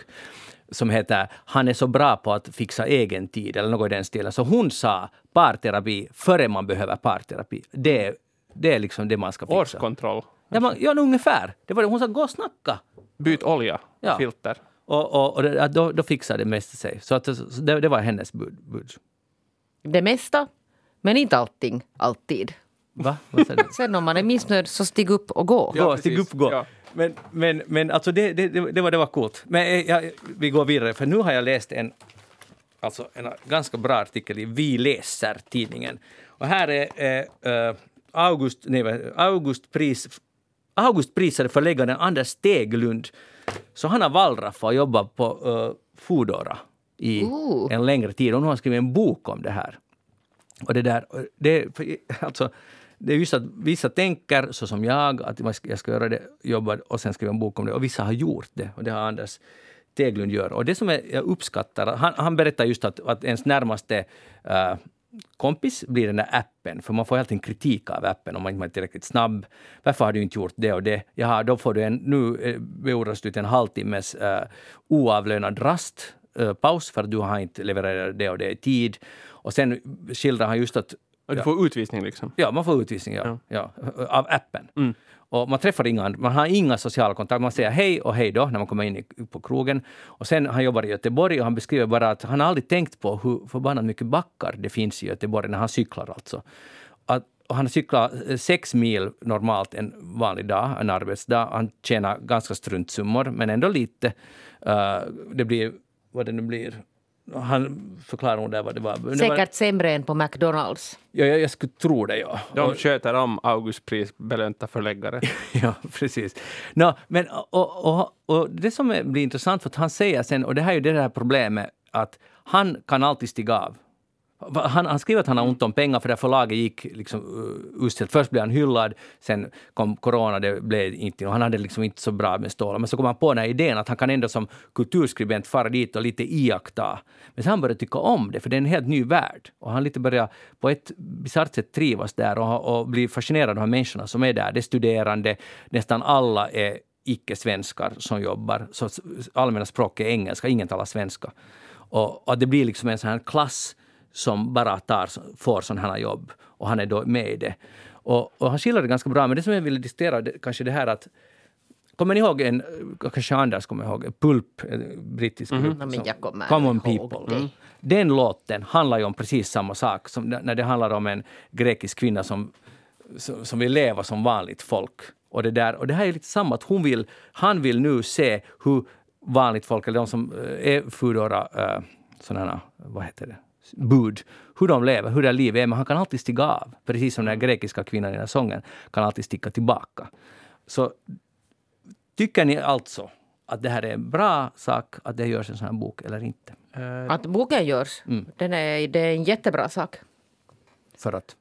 [SPEAKER 1] som heter Han är så bra på att fixa egen tid eller något i den stilen. Så hon sa parterapi före man behöver parterapi. Det, är- det är liksom det man ska fixa.
[SPEAKER 3] Årskontroll.
[SPEAKER 1] Ja, man, ja, ungefär. Det var det. Hon sa gå och snacka.
[SPEAKER 3] Byt olja,
[SPEAKER 1] Ja.
[SPEAKER 3] filter.
[SPEAKER 1] Och, och, och det, då, då fixar det mesta sig. Så, att, så det, det var hennes bud. bud.
[SPEAKER 2] Det mesta, men inte allting, alltid.
[SPEAKER 1] Va? Vad sa du?
[SPEAKER 2] Sen om man är missnöjd så stig upp och gå.
[SPEAKER 3] Ja,
[SPEAKER 1] gå, stig upp, gå.
[SPEAKER 3] Ja.
[SPEAKER 1] Men, men, men alltså det, det, det, det, var, det var coolt. Men eh, jag, vi går vidare, för nu har jag läst en, alltså en ganska bra artikel i Vi läser tidningen. Och här är eh, eh, August, nej, Augustpris, Augustprisade förläggaren Anders Steglund. Så han har wallraffat och jobbat på uh, Foodora i
[SPEAKER 2] Ooh.
[SPEAKER 1] en längre tid och nu har han skrivit en bok om det här. Och det där, det, för, alltså, det är just att vissa tänker så som jag, att jag ska göra det, jobba och sen skriva en bok om det. Och vissa har gjort det och det har Anders Teglund gör. Och det som jag uppskattar, han, han berättar just att, att ens närmaste eh, kompis blir den där appen, för man får alltid kritik av appen om man inte är tillräckligt snabb. Varför har du inte gjort det och det? Jaha, då får du en, nu eh, beordras du till en halvtimmes eh, oavlönad rast, eh, paus för att du har inte levererat det och det i tid. Och sen skildrar han just att
[SPEAKER 3] och du får utvisning liksom.
[SPEAKER 1] Ja, man får utvisning ja. Ja. av appen.
[SPEAKER 3] Mm.
[SPEAKER 1] Och man träffar inga man har inga sociala kontakter. Man säger hej och hej då när man kommer in på krogen. Och sen han jobbar i Göteborg och han beskriver bara att han aldrig tänkt på hur förbannat mycket backar det finns i Göteborg när han cyklar alltså. Att, och han cyklar eh, sex mil normalt en vanlig dag, en arbetsdag. Han tjänar ganska struntsummor, men ändå lite. Uh, det blir, vad det nu blir, han förklarar nog där vad det var. Det var
[SPEAKER 2] Säkert sämre än på McDonalds.
[SPEAKER 1] ja, jag, jag skulle tro det, ja.
[SPEAKER 3] De sköter om Augustpris belönta förläggare.
[SPEAKER 1] Ja, precis. Nå, men, och, och, och det som blir intressant, för att han säger sen, och det här är ju det här problemet, att han kan alltid stiga av. Han, han skriver att han har ont om pengar för det förlaget gick liksom eh, uh, uselt. Först blev han hyllad, sen kom corona, det blev inte, och han hade liksom inte så bra med stålar. Men så kom han på den här idén att han kan ändå som kulturskribent fara dit och lite iaktta. Men sen han började tycka om det, för det är en helt ny värld. Och han lite börjar på ett bisarrt sätt trivas där och, och blir fascinerad av de här människorna som är där. Det är studerande, nästan alla är icke-svenskar som jobbar. Så allmänna språket är engelska, ingen talar svenska. Och, och det blir liksom en sån här klass som bara tar, får sådana här jobb. Och han är då med i det. Och, och han skildrar det ganska bra. Men det som jag ville diskutera, det, kanske det här att Kommer ni ihåg en, kanske Anders kommer ihåg, Pulp, en brittisk grupp.
[SPEAKER 2] Men
[SPEAKER 1] som-
[SPEAKER 2] jag kommer
[SPEAKER 1] Come on
[SPEAKER 2] ihåg
[SPEAKER 1] people.
[SPEAKER 2] det.
[SPEAKER 1] Den låten handlar ju om precis samma sak som när det handlar om en grekisk kvinna som, som, som vill leva som vanligt folk. Och det, där, och det här är lite samma, att hon vill, han vill nu se hur vanligt folk, eller de som eh, är Foodora, uh, sådana vad heter det, bud, hur de lever, hur deras liv är. Men han kan alltid stiga av, precis som den grekiska kvinnan i den här sången kan alltid sticka tillbaka. Så tycker ni alltså att det här är en bra sak, att det görs en sån här bok eller inte?
[SPEAKER 3] Eh,
[SPEAKER 2] Att boken görs, den är, det är en jättebra sak.
[SPEAKER 1] För att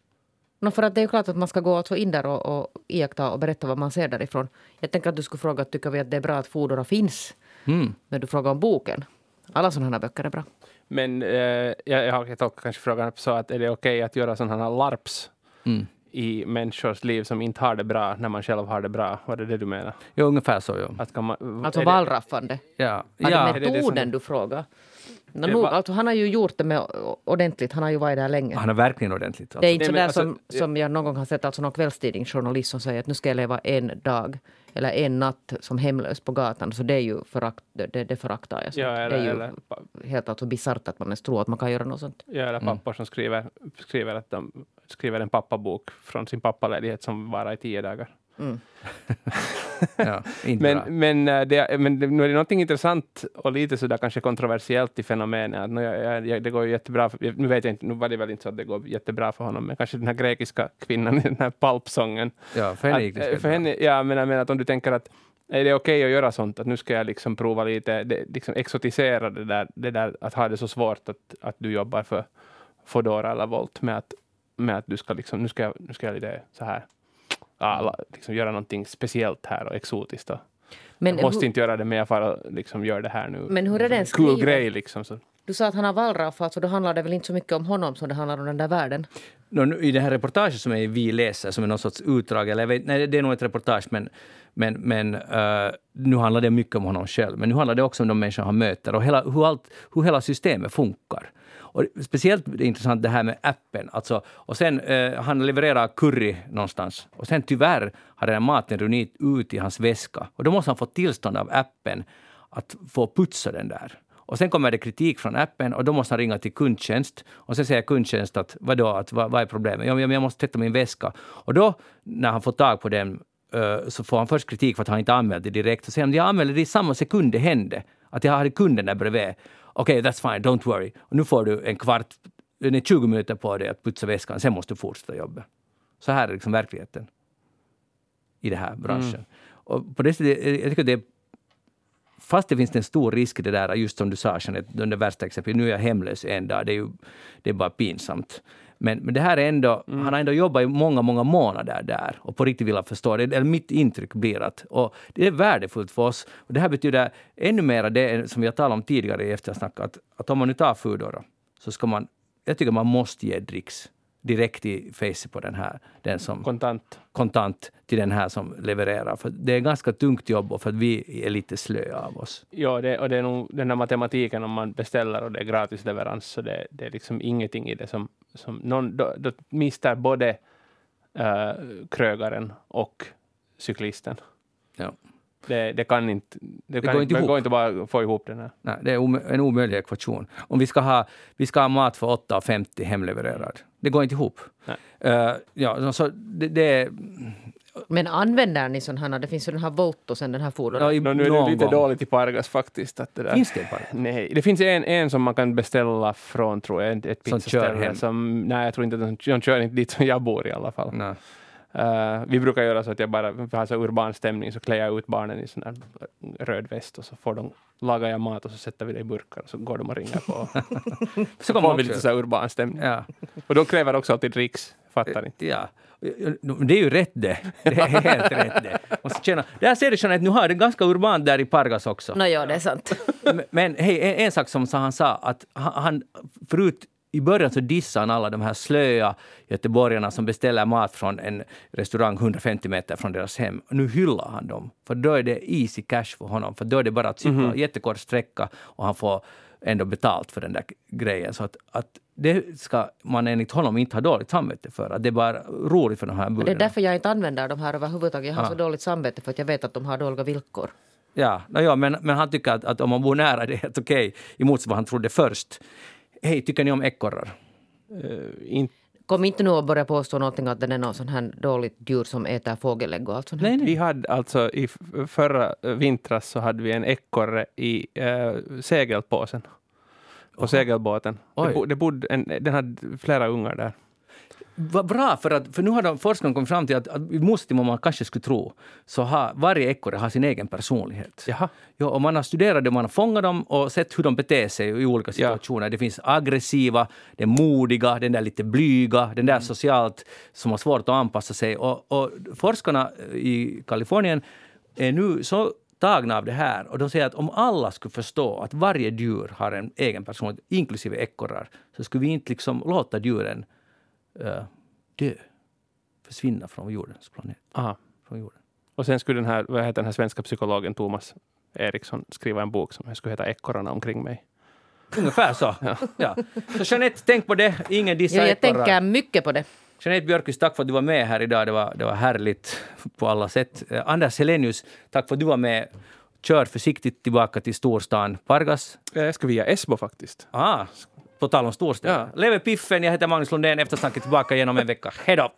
[SPEAKER 2] No, för att det är ju klart att man ska gå alltså in där och, och iaktta och berätta vad man ser därifrån. Jag tänker att du skulle fråga, tycker vi att det är bra att Foodora finns?
[SPEAKER 1] Mm.
[SPEAKER 2] Men du frågar om boken. Alla sådana här böcker är bra.
[SPEAKER 3] Men eh, jag, jag har tolkar kanske frågan så att är det okej att göra sådana här larps
[SPEAKER 1] Mm.
[SPEAKER 3] i människors liv som inte har det bra när man själv har det bra? Var det det du menar?
[SPEAKER 1] Ja, ungefär så. Ja.
[SPEAKER 3] Att kan man,
[SPEAKER 2] Alltså wallraffande.
[SPEAKER 1] Ja.
[SPEAKER 2] Var
[SPEAKER 1] ja.
[SPEAKER 2] det
[SPEAKER 3] är det det
[SPEAKER 2] metoden
[SPEAKER 3] som-
[SPEAKER 2] du frågar? No, nog, alltså, han har ju gjort det med ordentligt. Han har ju varit där länge.
[SPEAKER 1] Han är verkligen ordentligt.
[SPEAKER 2] Det är
[SPEAKER 1] Alltså.
[SPEAKER 2] inte sådär
[SPEAKER 3] alltså,
[SPEAKER 2] som, som jag någon gång har sett alltså någon kvällstidningsjournalist som säger att nu ska jag leva en dag eller en natt som hemlös på gatan. Så det är ju förakt, det, det, det föraktar jag. Så
[SPEAKER 3] Ja,
[SPEAKER 2] det
[SPEAKER 3] eller,
[SPEAKER 2] är ju
[SPEAKER 3] eller,
[SPEAKER 2] helt alltså bisarrt att man ens tror att man kan göra något sånt.
[SPEAKER 3] ja, eller pappor som skriver, skriver, att de, skriver en pappabok från sin pappaledighet som varar i tio dagar.
[SPEAKER 1] ja, inte bra.
[SPEAKER 3] Men, men, eh, det, men det, nu är det någonting intressant och lite sådär kanske kontroversiellt i fenomenet. Att nu, jag, jag, det går jättebra, för, nu vet jag inte, nu var det väl inte så att det går jättebra för honom, men kanske den här grekiska kvinnan i den här palpsången.
[SPEAKER 1] Ja, för henne gick
[SPEAKER 3] Att,
[SPEAKER 1] det
[SPEAKER 3] eh,
[SPEAKER 1] säkert
[SPEAKER 3] för henne, ja, men jag menar att om du tänker att är det okej att göra sånt, att nu ska jag liksom prova lite, det, liksom exotisera det där, det där att ha det så svårt att, att du jobbar för Foodora eller Volt med att, med att du ska liksom, nu ska jag, nu ska jag lite så här, ja, la- liksom göra någonting speciellt här och exotiskt. Och,
[SPEAKER 2] Men,
[SPEAKER 3] jag måste
[SPEAKER 2] hur,
[SPEAKER 3] inte göra det, men jag bara liksom gör det här nu.
[SPEAKER 2] men hur är den
[SPEAKER 3] Cool
[SPEAKER 2] skriven?
[SPEAKER 3] grej liksom. Så.
[SPEAKER 2] Du sa att han har wallraffat, så då handlar det väl inte så mycket om honom som det handlar om den där världen.
[SPEAKER 1] Nu, I det här reportaget som är Vi läser, som är någon sorts utdrag, eller vet, nej, det är nog ett reportage, men, men, men eh, nu handlar det mycket om honom själv. Men nu handlar det också om de människor han möter och hela, hur, allt, hur hela systemet funkar. Och speciellt är det intressant det här med appen. Alltså, och sen, eh, han levererar curry någonstans. Och sen tyvärr har den här maten runnit ut i hans väska. Och då måste han få tillstånd av appen att få putsa den där. Och sen kommer det kritik från appen och då måste han ringa till kundtjänst. Och sen säger kundtjänst att vadå, att, vad, vad är problemet? Ja, men jag måste tvätta min väska. Och då, när han får tag på den, eh, så får han först kritik för att han inte anmält det direkt. Så säger han, jag anmälde det i samma sekund det hände. Att jag hade kunden där bredvid. Okej, okay, that's fine, don't worry. Och nu får du en kvart, nej, 20 minuter på dig att putsa väskan, sen måste du fortsätta jobba. Så här är liksom verkligheten i den här branschen. Och på det sättet, jag tycker det är Fast det finns en stor risk i det där, just som du sa Jeanette, det värsta exemplet, nu är jag hemlös en dag, det är ju det är bara pinsamt. Men, men det här är ändå, han har ändå jobbat i många, många månader där och på riktigt vill han förstå det. Eller mitt intryck blir att, och det är värdefullt för oss. Och det här betyder ännu mer det som vi har talat om tidigare i eftersnack, att, att om man nu tar Foodora, så ska man, jag tycker man måste ge dricks direkt i facet på den här, den som
[SPEAKER 3] Kontant.
[SPEAKER 1] kontant till den här som levererar. För det är ganska tungt jobb och för att vi är lite slöa av oss.
[SPEAKER 3] Ja, det, och det är nog den där matematiken om man beställer och det är gratis leverans, så det, det är liksom ingenting i det som... som någon, då, då mister både äh, krögaren och cyklisten.
[SPEAKER 1] Ja.
[SPEAKER 3] Det, det kan inte... Det, kan
[SPEAKER 1] går inte
[SPEAKER 3] går inte bara få ihop den här.
[SPEAKER 1] Nej, det är en omöjlig ekvation. Om vi ska ha, vi ska ha mat för 8,50 hemlevererad. Det går inte ihop.
[SPEAKER 3] Nej.
[SPEAKER 1] Eh, ja, så det, det är,
[SPEAKER 2] Men använder ni sådana här? Det finns ju den här Voltosen, den här.
[SPEAKER 1] Ja, i-
[SPEAKER 3] No, nu är det lite
[SPEAKER 1] gång.
[SPEAKER 3] dåligt i Pargas faktiskt. Att det där.
[SPEAKER 1] Finns det bara?
[SPEAKER 3] Nej, det finns en, en som man kan beställa från, tror jag, ett ett
[SPEAKER 1] Som kör
[SPEAKER 3] pizzaställe.
[SPEAKER 1] hem.
[SPEAKER 3] Som, nej, jag tror inte att de, de kör inte dit som jag bor i alla fall.
[SPEAKER 1] Nej.
[SPEAKER 3] Eh, vi brukar göra så att jag bara, för jag har så urban stämning, så klär jag ut barnen i sån här röd väst och så får de, lagar jag mat och så sätter vi det i burkar och så går de och ringer på.
[SPEAKER 1] Så man
[SPEAKER 3] vi lite så här urban stämning.
[SPEAKER 1] Ja.
[SPEAKER 3] Och de kräver också alltid dricks, fattar inte.
[SPEAKER 1] Ja. Det är ju rätt det. Det är helt rätt det. Måste känna. Där ser du Jeanette, nu har det ganska urbant där i Pargas också.
[SPEAKER 2] Nå, ja, det är sant.
[SPEAKER 1] Men- hej, en, en sak som han sa att han, förut i början så dissade han alla de här slöa göteborgarna som beställer mat från en restaurang 150 meter från deras hem. Nu hyllar han dem, för då är det easy cash för honom. För då är det bara att cykla jättekort sträcka och han får ändå betalt för den där grejen. Så att, att det ska man enligt honom inte ha dåligt samvete för. Att det är bara roligt för de här
[SPEAKER 2] Det är därför jag inte använder de här överhuvudtaget. Jag har
[SPEAKER 1] Ah.
[SPEAKER 2] så dåligt samvete för att jag vet att de har dåliga villkor.
[SPEAKER 1] Ja, no, ja men, men han tycker att, att om man bor nära det är helt okej, emot vad han trodde först. Hej, tycker ni om ekorrar?
[SPEAKER 3] Uh, inte
[SPEAKER 2] Kom inte nu och börja påstå någonting att den är någon sån här dåligt djur som äter fågelägg och allt sånt.
[SPEAKER 1] Nej, nej.
[SPEAKER 3] Vi hade alltså i förra vintras så hade vi en ekorre i eh, segelpåsen. På segelbåten. Det, bo, det bodde en, den hade flera ungar där.
[SPEAKER 1] Vad bra, för, att, för nu har de, forskarna kommit fram till att, att vad man kanske skulle tro, så har varje ekorre har sin egen personlighet.
[SPEAKER 3] Jaha.
[SPEAKER 1] Ja, och man har studerat det, man har fångat dem och sett hur de beter sig i olika situationer. Det finns aggressiva, den modiga, den där lite blyga, den där socialt som har svårt att anpassa sig. Och, och forskarna i Kalifornien är nu så tagna av det här och de säger att om alla skulle förstå att varje djur har en egen personlighet, inklusive ekorrar, så skulle vi inte liksom låta djuren eh, dö, försvinna från jordens planet.
[SPEAKER 3] Aha.
[SPEAKER 1] Från jorden.
[SPEAKER 3] Och sen skulle den här, vad heter den här svenska psykologen Thomas Eriksson skriva en bok som skulle heta Ekorrarna omkring mig.
[SPEAKER 1] Ungefär så. Ja. Så Jeanette, tänk på det. Ingen dissar
[SPEAKER 2] Ja, jag
[SPEAKER 1] ekorrar.
[SPEAKER 2] tänker mycket på det.
[SPEAKER 1] Jeanette Björkqvist, tack för att du var med här idag. Det var, det var härligt på alla sätt. Eh, Anders Helenius, tack för att du var med. Kör försiktigt tillbaka till storstan Pargas.
[SPEAKER 3] Eh, Jag ska via Esbo faktiskt.
[SPEAKER 1] Ah, på tal om storstad.
[SPEAKER 3] Ja.
[SPEAKER 1] Leve Piffen, jag heter Magnus Lundén. Eftersnacket tillbaka igen om en vecka. Hej då!